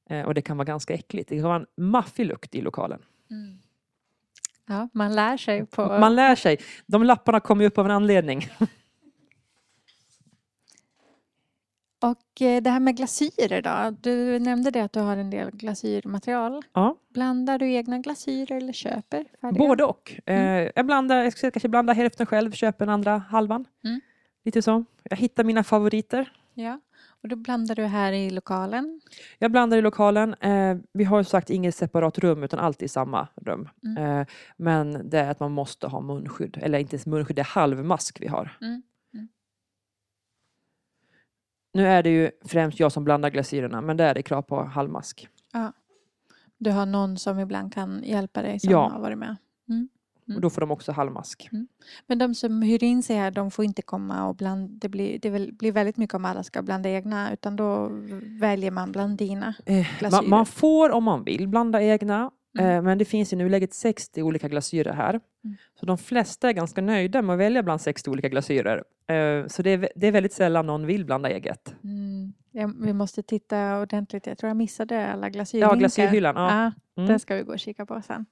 Eh, Och det kan vara ganska äckligt. Det kan vara en maffig lukt i lokalen. Mm. Ja, man lär sig på... Man lär sig. De lapparna kommer upp av en anledning. Och eh, det här med glasyrer då? Du nämnde det att du har en del glasyrmaterial. Ja. Blandar du egna glasyrer eller köper färdiga? Både och. Eh, jag, blandar, jag ska kanske blanda hälften själv, köper den andra halvan. Mm. Lite så. Jag hittar mina favoriter. Ja. Och då blandar du här i lokalen. Jag blandar i lokalen. Eh, vi har ju sagt inget separat rum utan allt i samma rum. Mm. Eh, men det är att man måste ha munskydd. Eller inte ens munskydd, det är halvmask vi har. Mm. Mm. Nu är det ju främst jag som blandar glasyrerna men det är det krav på halvmask. Du har någon som ibland kan hjälpa dig som Ja. har varit med. Mm. Och då får de också halvmask. Men de som hyr in sig här, de får inte komma och blanda. Det blir, det blir väldigt mycket om alla ska blanda egna, utan då väljer man bland dina. Eh, Glasyrer. man, man får om man vill blanda egna. Mm. Eh, men det finns i nuläget 60 olika glasyrer här. Mm. Så de flesta är ganska nöjda med att välja bland 60 olika glasyrer. Eh, så det är, vä- det är väldigt sällan någon vill blanda eget. Mm. Ja, vi måste titta ordentligt. Jag tror jag missade alla glasyrhinkar. Ja, glasyrhyllan. Ja. Ja, Mm. Det ska vi gå och kika på sen.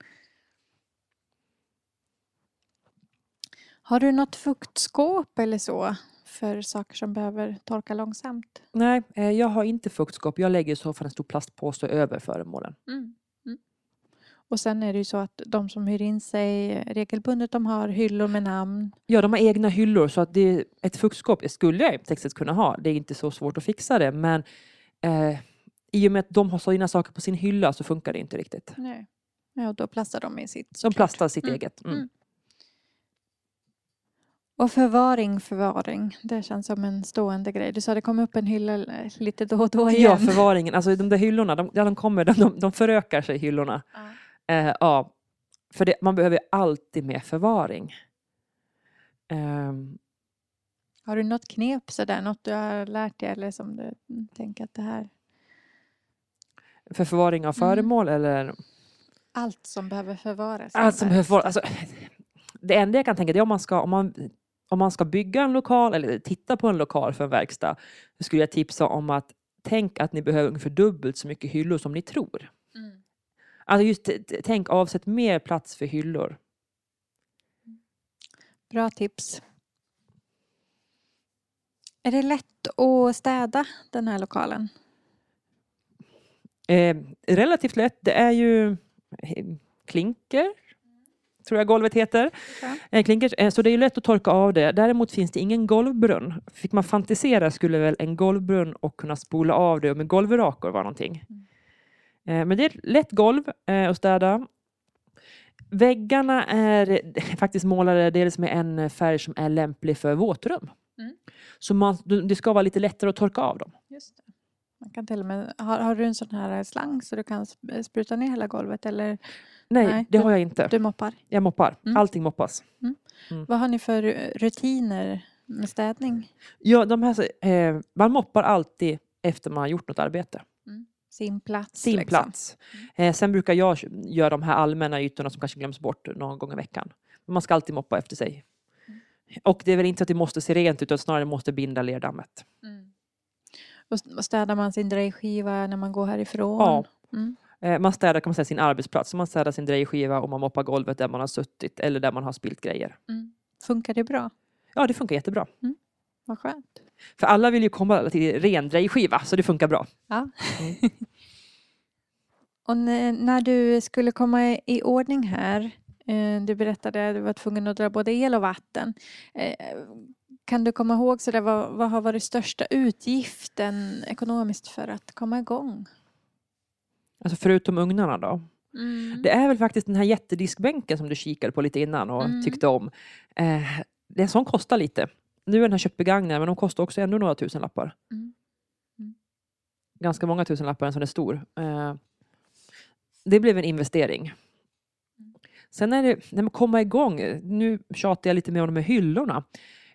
Har du något fuktskåp eller så för saker som behöver torka långsamt? Nej, eh, jag har inte fuktskåp. Jag lägger i så fall en stor plastpåse över föremålen. Mm. Och sen är det ju så att de som hyr in sig regelbundet, de har hyllor med namn. Ja, de har egna hyllor så att det, ett fuktskåp skulle jag textet kunna ha. Det är inte så svårt att fixa det men eh, i och med att de har sina saker på sin hylla så funkar det inte riktigt. Nej. Ja, då plastar de i sitt. De plastar sitt Mm, eget. Mm. mm. Och förvaring, förvaring. Det känns som en stående grej. Du sa det kom upp en hylla lite då och då igen. Ja, förvaringen. Alltså de där hyllorna, de, ja, de kommer, de, de, de förökar sig hyllorna. Ja. Eh, ja, för det, man behöver alltid med förvaring. Ehm, Har du något knep sådär, något du har lärt dig eller som du mm, tänker att det här, för förvaring av Mm. föremål eller allt som behöver förvaras? allt som behöver förvaras. Alltså, det enda jag kan tänka det är om man ska, om man, om man ska bygga en lokal eller titta på en lokal för en verkstad. Så skulle jag tipsa om att tänk att ni behöver ungefär dubbelt så mycket hyllor som ni tror. Mm. Alltså just tänk avsätt mer plats för hyllor. Bra tips. Är det lätt att städa den här lokalen? Eh, relativt lätt. Det är ju eh, klinker, tror jag golvet heter. Ja. Eh, klinker, eh, så det är ju lätt att torka av det. Däremot finns det ingen golvbrunn. Fick man fantisera skulle väl en golvbrunn och kunna spola av det med golvrakor vara någonting. Eh, men det är ett lätt golv eh, att städa. Väggarna är faktiskt målade dels med en färg som är lämplig för våtrum. Mm. Så man, det ska vara lite lättare att torka av dem. Just det. Man kan till med, har, har du en sån här slang så du kan sp- spruta ner hela golvet eller Nej, Nej, det du- har jag inte. du moppar? Jag moppar. Mm. Allting moppas. Vad har ni för rutiner med städning? Ja, de här, eh, man moppar alltid efter man har gjort något arbete. Sin plats? Sin liksom. plats. Eh, sen brukar jag göra de här allmänna ytorna som kanske glöms bort någon gång i veckan. Men man ska alltid moppa efter sig. Och det är väl inte att det måste se rent ut utan snarare måste binda lerdammet. Mm. Och städar man sin drejskiva när man går härifrån? Ja. Mm. Eh, man städar kan man säga sin arbetsplats. Så man städar sin drejskiva och man moppar golvet där man har suttit eller där man har spilt grejer. Mm. Funkar det bra? Ja, det funkar jättebra. Vad skönt. För alla vill ju komma till ren drejskiva så det funkar bra. Ja. Mm. och när du skulle komma i, ordning här, eh, du berättade att du var tvungen att dra både el och vatten. Eh, kan du komma ihåg så där, vad, vad har varit största utgiften ekonomiskt för att komma igång? Alltså förutom ugnarna då. Mm. Det är väl faktiskt den här jättediskbänken som du kikade på lite innan och Mm. tyckte om. Eh, det är en sån kostar lite. Nu är den här köpt begagnad men de kostar också ändå några tusen lappar. Mm. Mm. Ganska många tusen lappar en sån är stor. Eh, det blev en investering. Mm. Sen är det, när man kommer igång, nu tjatar jag lite mer om de här hyllorna.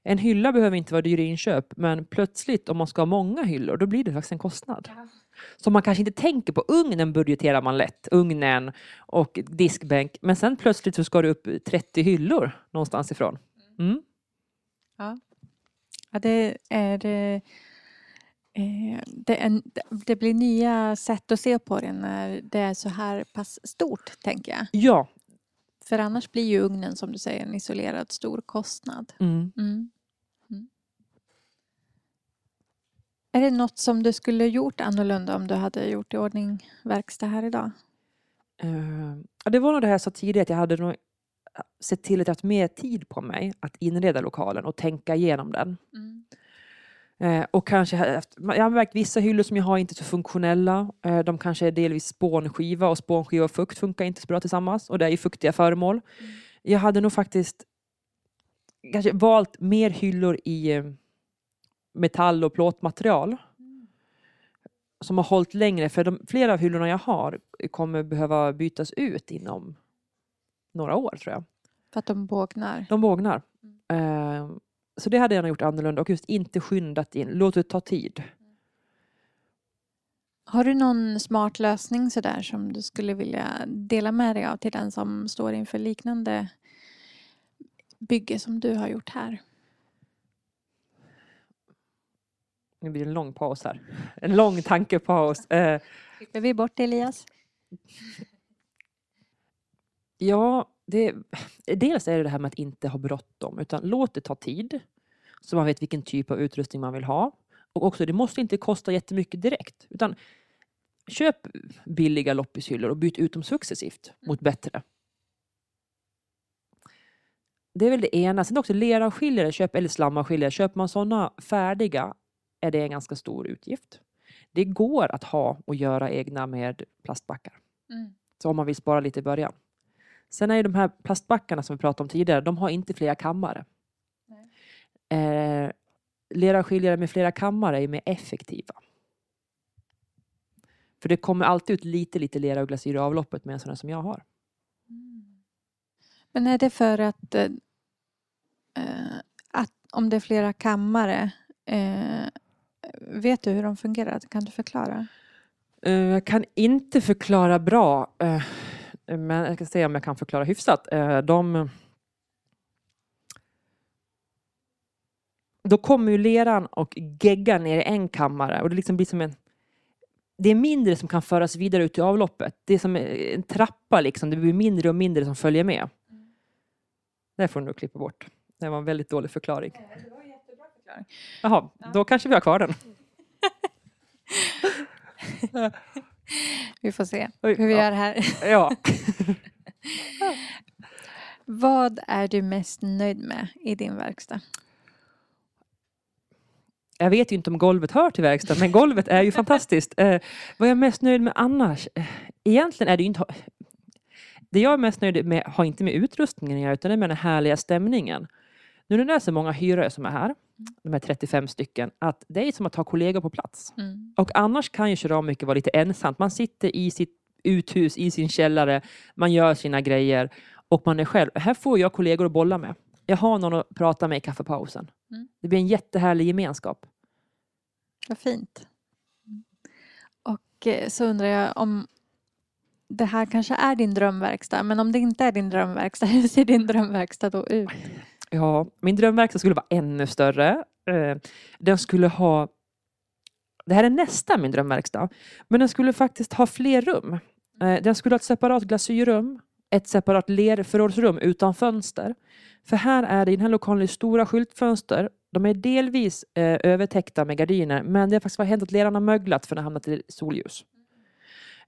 En hylla behöver inte vara dyr i inköp men plötsligt om man ska ha många hyllor då blir det faktiskt en kostnad. Ja. Som man kanske inte tänker på. Ugnen budgeterar man lätt. Ugnen och diskbänk. Men sen plötsligt så ska du upp 30 hyllor någonstans ifrån. Mm. Ja, det är... eh, det, är en, det blir nya sätt att se på det när det är så här pass stort, tänker jag. Ja. För annars blir ju ugnen, som du säger, en isolerad stor kostnad. Mm. Mm. Mm. Är det något som du skulle gjort annorlunda om du hade gjort i ordning verkstad här idag? Ja, det var nog det här jag sa tidigare att jag hade nog sett till att jag haft mer tid på mig att inreda lokalen och tänka igenom den. Eh, och kanske, haft- jag har märkt vissa hyllor som jag har inte är så funktionella. Eh, de kanske är delvis spånskiva och spånskiva och fukt funkar inte så bra tillsammans. Och det är ju fuktiga föremål. Jag hade nog faktiskt kanske valt mer hyllor i eh, metall och plåtmaterial. Som har hållit längre, för de, flera av hyllorna jag har kommer behöva bytas ut inom några år tror jag. För att de bågnar. De bågnar. Eh, så det hade jag nog gjort annorlunda och just inte skyndat in. Låt det ta tid. Har du någon smart lösning sådär som du skulle vilja dela med dig av till den som står inför liknande bygge som du har gjort här? Nu blir det en lång paus här. En lång tankepaus. Eh, Klipper vi bort Elias? Ja, det, dels är det det här med att inte ha bråttom, utan låt det ta tid. Så man vet vilken typ av utrustning man vill ha. Och också, det måste inte kosta jättemycket direkt. Utan köp billiga loppishyllor och byt ut dem successivt mot bättre. Det är väl det ena. Sen också leravskiljare, köp, eller slamavskiljare. Köper man sådana färdiga är det en ganska stor utgift. Det går att ha och göra egna med plastbackar. Så om man vill spara lite i början. Sen är ju de här plastbackarna som vi pratade om tidigare, de har inte flera kammare. Eh, leravskiljare med flera kammare är mer effektiva. För det kommer alltid ut lite, lite lera och glasyr i avloppet med en sån här som jag har. Men är det för att, eh, eh, att om det är flera kammare, eh, vet du hur de fungerar? Kan du förklara? Eh, jag kan inte förklara bra, eh, men jag ska se om jag kan förklara hyfsat. Eh, de, då kommer ju leran och geggar ner i en kammare och det liksom blir som en det är mindre som kan föras vidare ut i avloppet. Det är som en trappa liksom. Det blir mindre och mindre som följer med. Det får du nog klippa bort. Det var en väldigt dålig förklaring. Jaha, då kanske vi har kvar den. Vi får se Oj, hur vi ja. gör här. Ja. Vad är du mest nöjd med i din verkstad? Jag vet ju inte om golvet hör till verkstaden, men golvet är ju fantastiskt. Eh, vad är jag mest nöjd med annars? Eh, egentligen är det ju inte... Det jag är mest nöjd med har inte med utrustningen att göra, utan det är med den härliga stämningen. Nu när det är så många hyrare som är här, de här 35 stycken, att det är som att ha kollegor på plats. Mm. Och annars kan ju keramikern vara lite ensamt. Man sitter i sitt uthus, i sin källare, man gör sina grejer och man är själv. Här får jag kollegor att bolla med. Jag har någon att prata med i kaffepausen. Mm. Det blir en jättehärlig gemenskap. Vad fint. Och eh, så undrar jag om det här kanske är din drömverkstad, men om det inte är din drömverkstad, hur ser din drömverkstad då ut? Ja, min drömverkstad skulle vara ännu större. Eh, den skulle ha... Det här är nästan min drömverkstad. Men den skulle faktiskt ha fler rum. Eh, den skulle ha ett separat glasyrrum, ett separat lerförrådsrum utan fönster. För här är det i den här lokalen stora skyltfönster. De är delvis eh, övertäckta med gardiner, men det har faktiskt hänt att leran har möglat för den har hamnat i solljus.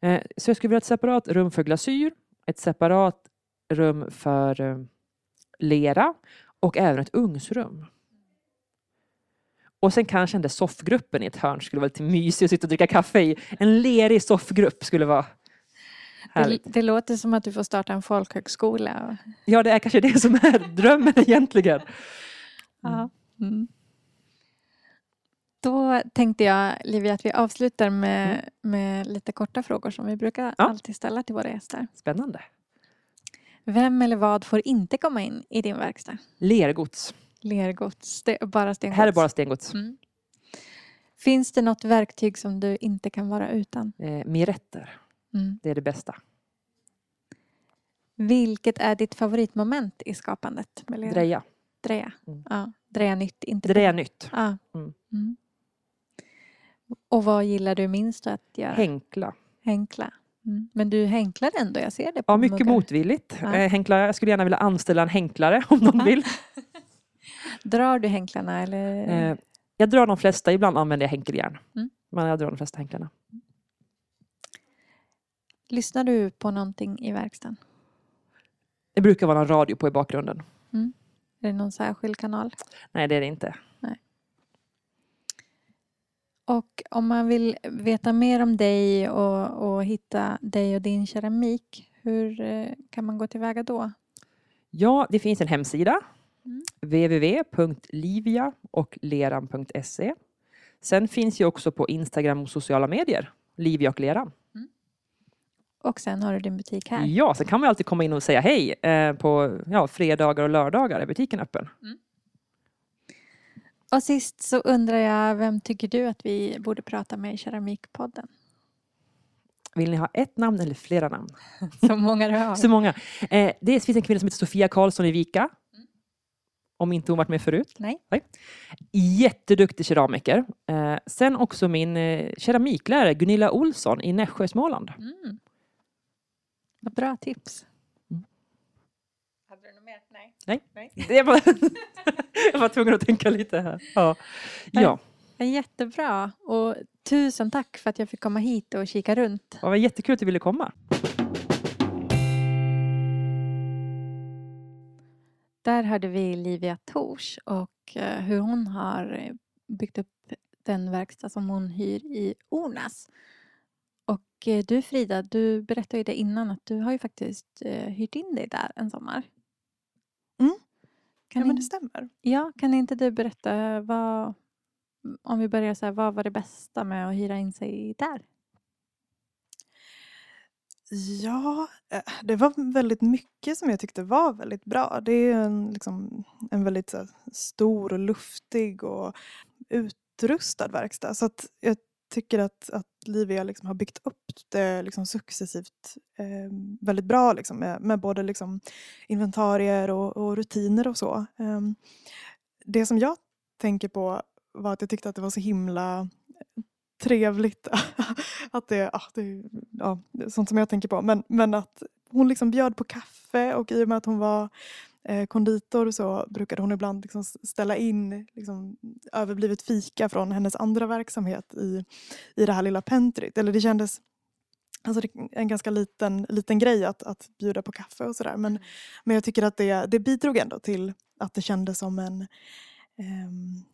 Eh, Så jag skulle vilja ha ett separat rum för glasyr, ett separat rum för eh, lera och även ett ugnsrum. Och sen kanske den där soffgruppen i ett hörn skulle vara lite mysig att sitta och dricka kaffe i. En lerig soffgrupp skulle vara Det, det låter som att du får starta en folkhögskola. Ja, det är kanske det som är drömmen egentligen. Ja. Mm. Då tänkte jag, Livia, att vi avslutar med, med lite korta frågor som vi brukar Mm. Ja. alltid ställa till våra gäster. Spännande. Vem eller vad får inte komma in i din verkstad? Lergods. Lergods, det är bara stengods. Här är bara stengods. Mm. Finns det något verktyg som du inte kan vara utan? Eh, miretter, Mm. det är det bästa. Vilket är ditt favoritmoment i skapandet? Med lera? Dreja. Dreja. Mm. Ja. Dreja nytt, inte Dreja nytt. Ja. Mm. Mm. Och vad gillar du minst att göra? Hänkla. Hänkla. Mm. Men du hänklar ändå, jag ser det på Ja, mycket muggar. motvilligt. Ja. Eh, hänkla, jag skulle gärna vilja anställa en hänklare om någon Ja. vill. Drar du hänklarna eller? Eh, jag drar de flesta, ibland använder jag hänkeljärn. Mm. Men jag drar de flesta hänklarna. Lyssnar du på någonting i verkstaden? Det brukar vara en radio på i bakgrunden. Är det någon särskild kanal? Nej, det är det inte. Och om man vill veta mer om dig och, och hitta dig och din keramik, hur eh, kan man gå tillväga då? Ja, det finns en hemsida. Mm. www.livia och leran.se Sen finns jag också på Instagram och sociala medier. Livia och Leran. Och sen har du din butik här. Ja, sen kan man alltid komma in och säga hej eh, på ja, fredagar och lördagar är butiken öppen. Och sist så undrar jag, vem tycker du att vi borde prata med i Keramikpodden? Vill ni ha ett namn eller flera namn? Så många du har. Så många. Eh, det finns en kvinna som heter Sofia Karlsson i Vika. Om inte hon varit med förut. Nej. Jätteduktig keramiker. Eh, sen också min eh, keramiklärare Gunilla Olsson i Nässjö, Småland. Mm. Vad bra tips. Mm. Hade du något mer? Nej. Nej. Det var, jag var tvungen att tänka lite här. Ja. ja, Ja, Jättebra. Och tusen tack för att jag fick komma hit och kika runt. det var jättekul att du ville komma. Där hörde vi Livia Tors och eh, hur hon har eh, byggt upp den verkstad som hon hyr i Ornäs. Och eh, du Frida, du berättade ju det innan att du har ju faktiskt hyrt in dig där en sommar. Kan, Ja, men det stämmer. ja, kan inte du berätta vad, om vi börjar så här, vad var det bästa med att hyra in sig där? Ja, eh, det var väldigt mycket som jag tyckte var väldigt bra. Det är en, liksom, en väldigt här, stor och luftig och utrustad verkstad. Så att jag tycker att, att Livia liksom har byggt upp det liksom successivt eh, väldigt bra liksom, med, med både liksom, inventarier och, och rutiner och så. Eh, det som jag tänker på var att jag tyckte att det var så himla trevligt att det, ah, det, ja, det är sånt som jag tänker på. Men, men att hon liksom bjöd på kaffe och i och med att hon var eh, konditor så brukade hon ibland liksom ställa in liksom, överblivet fika från hennes andra verksamhet i, i det här lilla pentryt. Eller det kändes Alltså det är en ganska liten, liten grej att, att bjuda på kaffe och sådär. Men, men jag tycker att det, det bidrog ändå till att det kändes som en, ehm,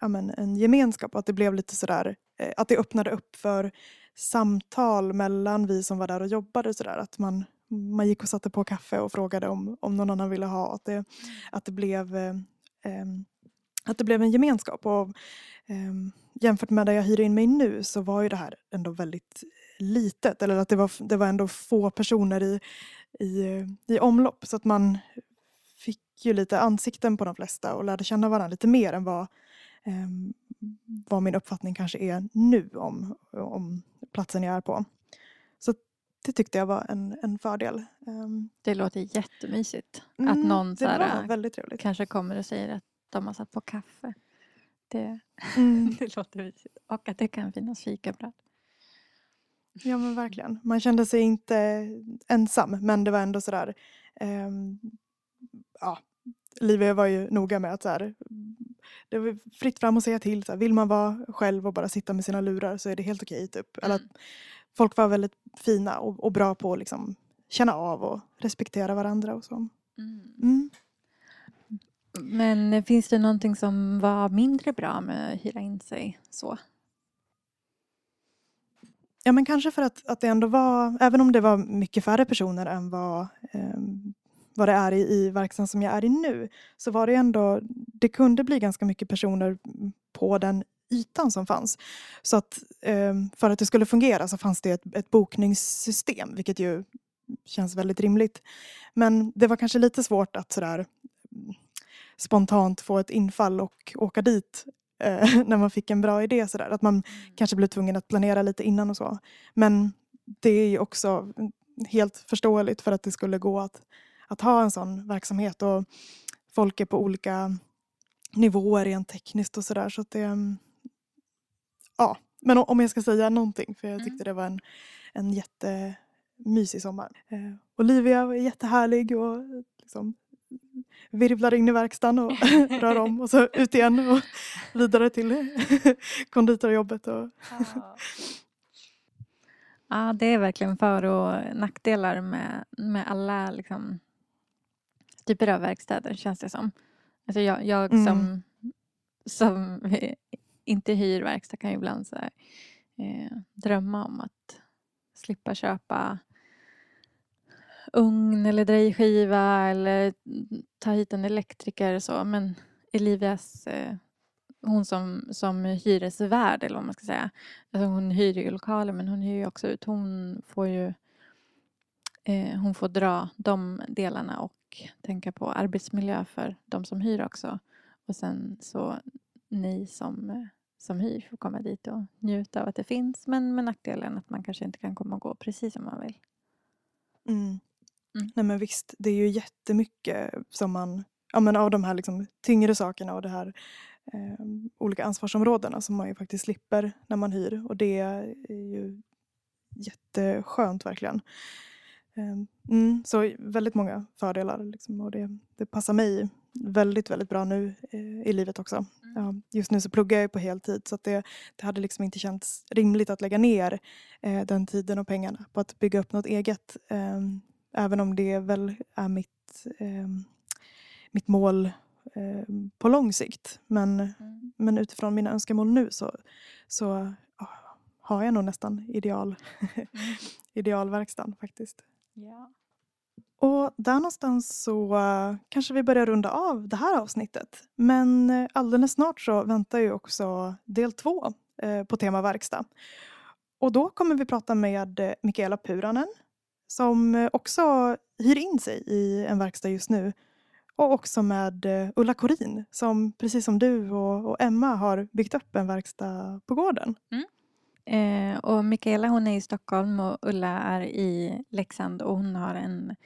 ja, men en gemenskap. Att det blev lite sådär, eh, att det öppnade upp för samtal mellan vi som var där och jobbade. Sådär. Att man, man gick och satte på kaffe och frågade om, om någon annan ville ha. Att det, att det blev eh, ehm, att det blev en gemenskap. Och, eh, jämfört med där jag hyr in mig nu så var ju det här ändå väldigt litet. Eller att det var, det var ändå få personer i, i, i omlopp. Så att man fick ju lite ansikten på de flesta och lärde känna varandra lite mer än vad, ehm, vad min uppfattning kanske är nu om, om platsen jag är på. Det tyckte jag var en, en fördel. Ehm, Det låter jättemysigt. att mm, någon så här, kanske kommer och säger att de har satt på kaffe. Det, Mm. det låter mysigt. Och att det kan finnas fikabröd. Ja men verkligen. Man kände sig inte ensam men det var ändå sådär ehm, ja, Livia var ju noga med att så här, det var fritt fram att säga till. Så här, vill man vara själv och bara sitta med sina lurar så är det helt okej. typ. Eller att folk var väldigt fina och, och bra på att liksom, känna av och respektera varandra och så. Mm. Men finns det någonting som var mindre bra med att hyra in sig så? Ja men kanske för att, att det ändå var, även om det var mycket färre personer än vad, ehm, vad det är i, i verksamheten som jag är i nu, så var det ändå, det kunde bli ganska mycket personer på den ytan som fanns. Så att ehm, för att det skulle fungera så fanns det ett, ett bokningssystem, vilket ju känns väldigt rimligt. Men det var kanske lite svårt att sådär mm, spontant få ett infall och åka dit eh, när man fick en bra idé. Sådär. Att man kanske blev tvungen att planera lite innan och så. Men det är ju också helt förståeligt för att det skulle gå att, att ha en sån verksamhet. Och folk är på olika nivåer rent tekniskt och sådär. Så att det, mm, ja. Men om jag ska säga någonting, för jag tyckte det var en, en jättemysig sommar. Eh, Olivia var jättehärlig och liksom virvlar in i verkstaden och rör om och så ut igen och vidare till konditorjobbet. Och, Ja, det är verkligen för och nackdelar med, med alla liksom, typer av verkstäder känns det som. Alltså jag, jag Mm. som, som inte hyr verkstad kan ju ibland så här, eh, drömma om att slippa köpa ugn eller drejskiva eller ta hit en elektriker och så. Men Elivias, eh, hon som, som hyresvärd eller vad man ska säga. Alltså hon hyr ju lokaler men hon hyr ju också ut. Hon får ju eh, hon får dra de delarna och tänka på arbetsmiljö för de som hyr också. Och sen så ni som, eh, som hyr får komma dit och njuta av att det finns. Men med nackdelen att man kanske inte kan komma och gå precis som man vill. Mm. Mm. Nej men visst, det är ju jättemycket som man, ja men av de här liksom tyngre sakerna och det här eh, olika ansvarsområdena som man ju faktiskt slipper när man hyr och det är ju jätteskönt verkligen. Eh, mm, så väldigt många fördelar liksom, och det, det passar mig väldigt, väldigt bra nu eh, i livet också. Ja, just nu så pluggar jag på heltid så det, det hade liksom inte känts rimligt att lägga ner eh, den tiden och pengarna på att bygga upp något eget. Eh, även om det väl är mitt, eh, mitt mål eh, på lång sikt. Men, Mm. men utifrån mina önskemål nu så, så ja, har jag nog nästan ideal, idealverkstan faktiskt. Ja. Och där någonstans så eh, kanske vi börjar runda av det här avsnittet. Men eh, alldeles snart så väntar ju också del två eh, på tema verkstad. Och då kommer vi prata med Mikaela Puranen som också hyr in sig i en verkstad just nu. Och också med Ulla Korin som precis som du och, Emma har byggt upp en verkstad på gården. Eh, och Mikaela hon är i Stockholm och Ulla är i Leksand och hon har en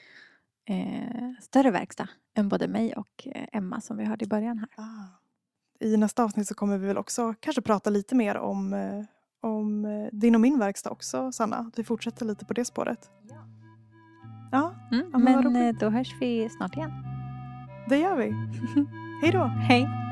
eh, större verkstad än både mig och eh, Emma som vi hörde i början här. I nästa avsnitt så kommer vi väl också kanske prata lite mer om, eh, om eh, din och min verkstad också, Sanna. Vi fortsätter lite på det spåret. Ja, Mm, Ja, men vad men då hörs vi snart igen. det gör vi. Hej då! Hej!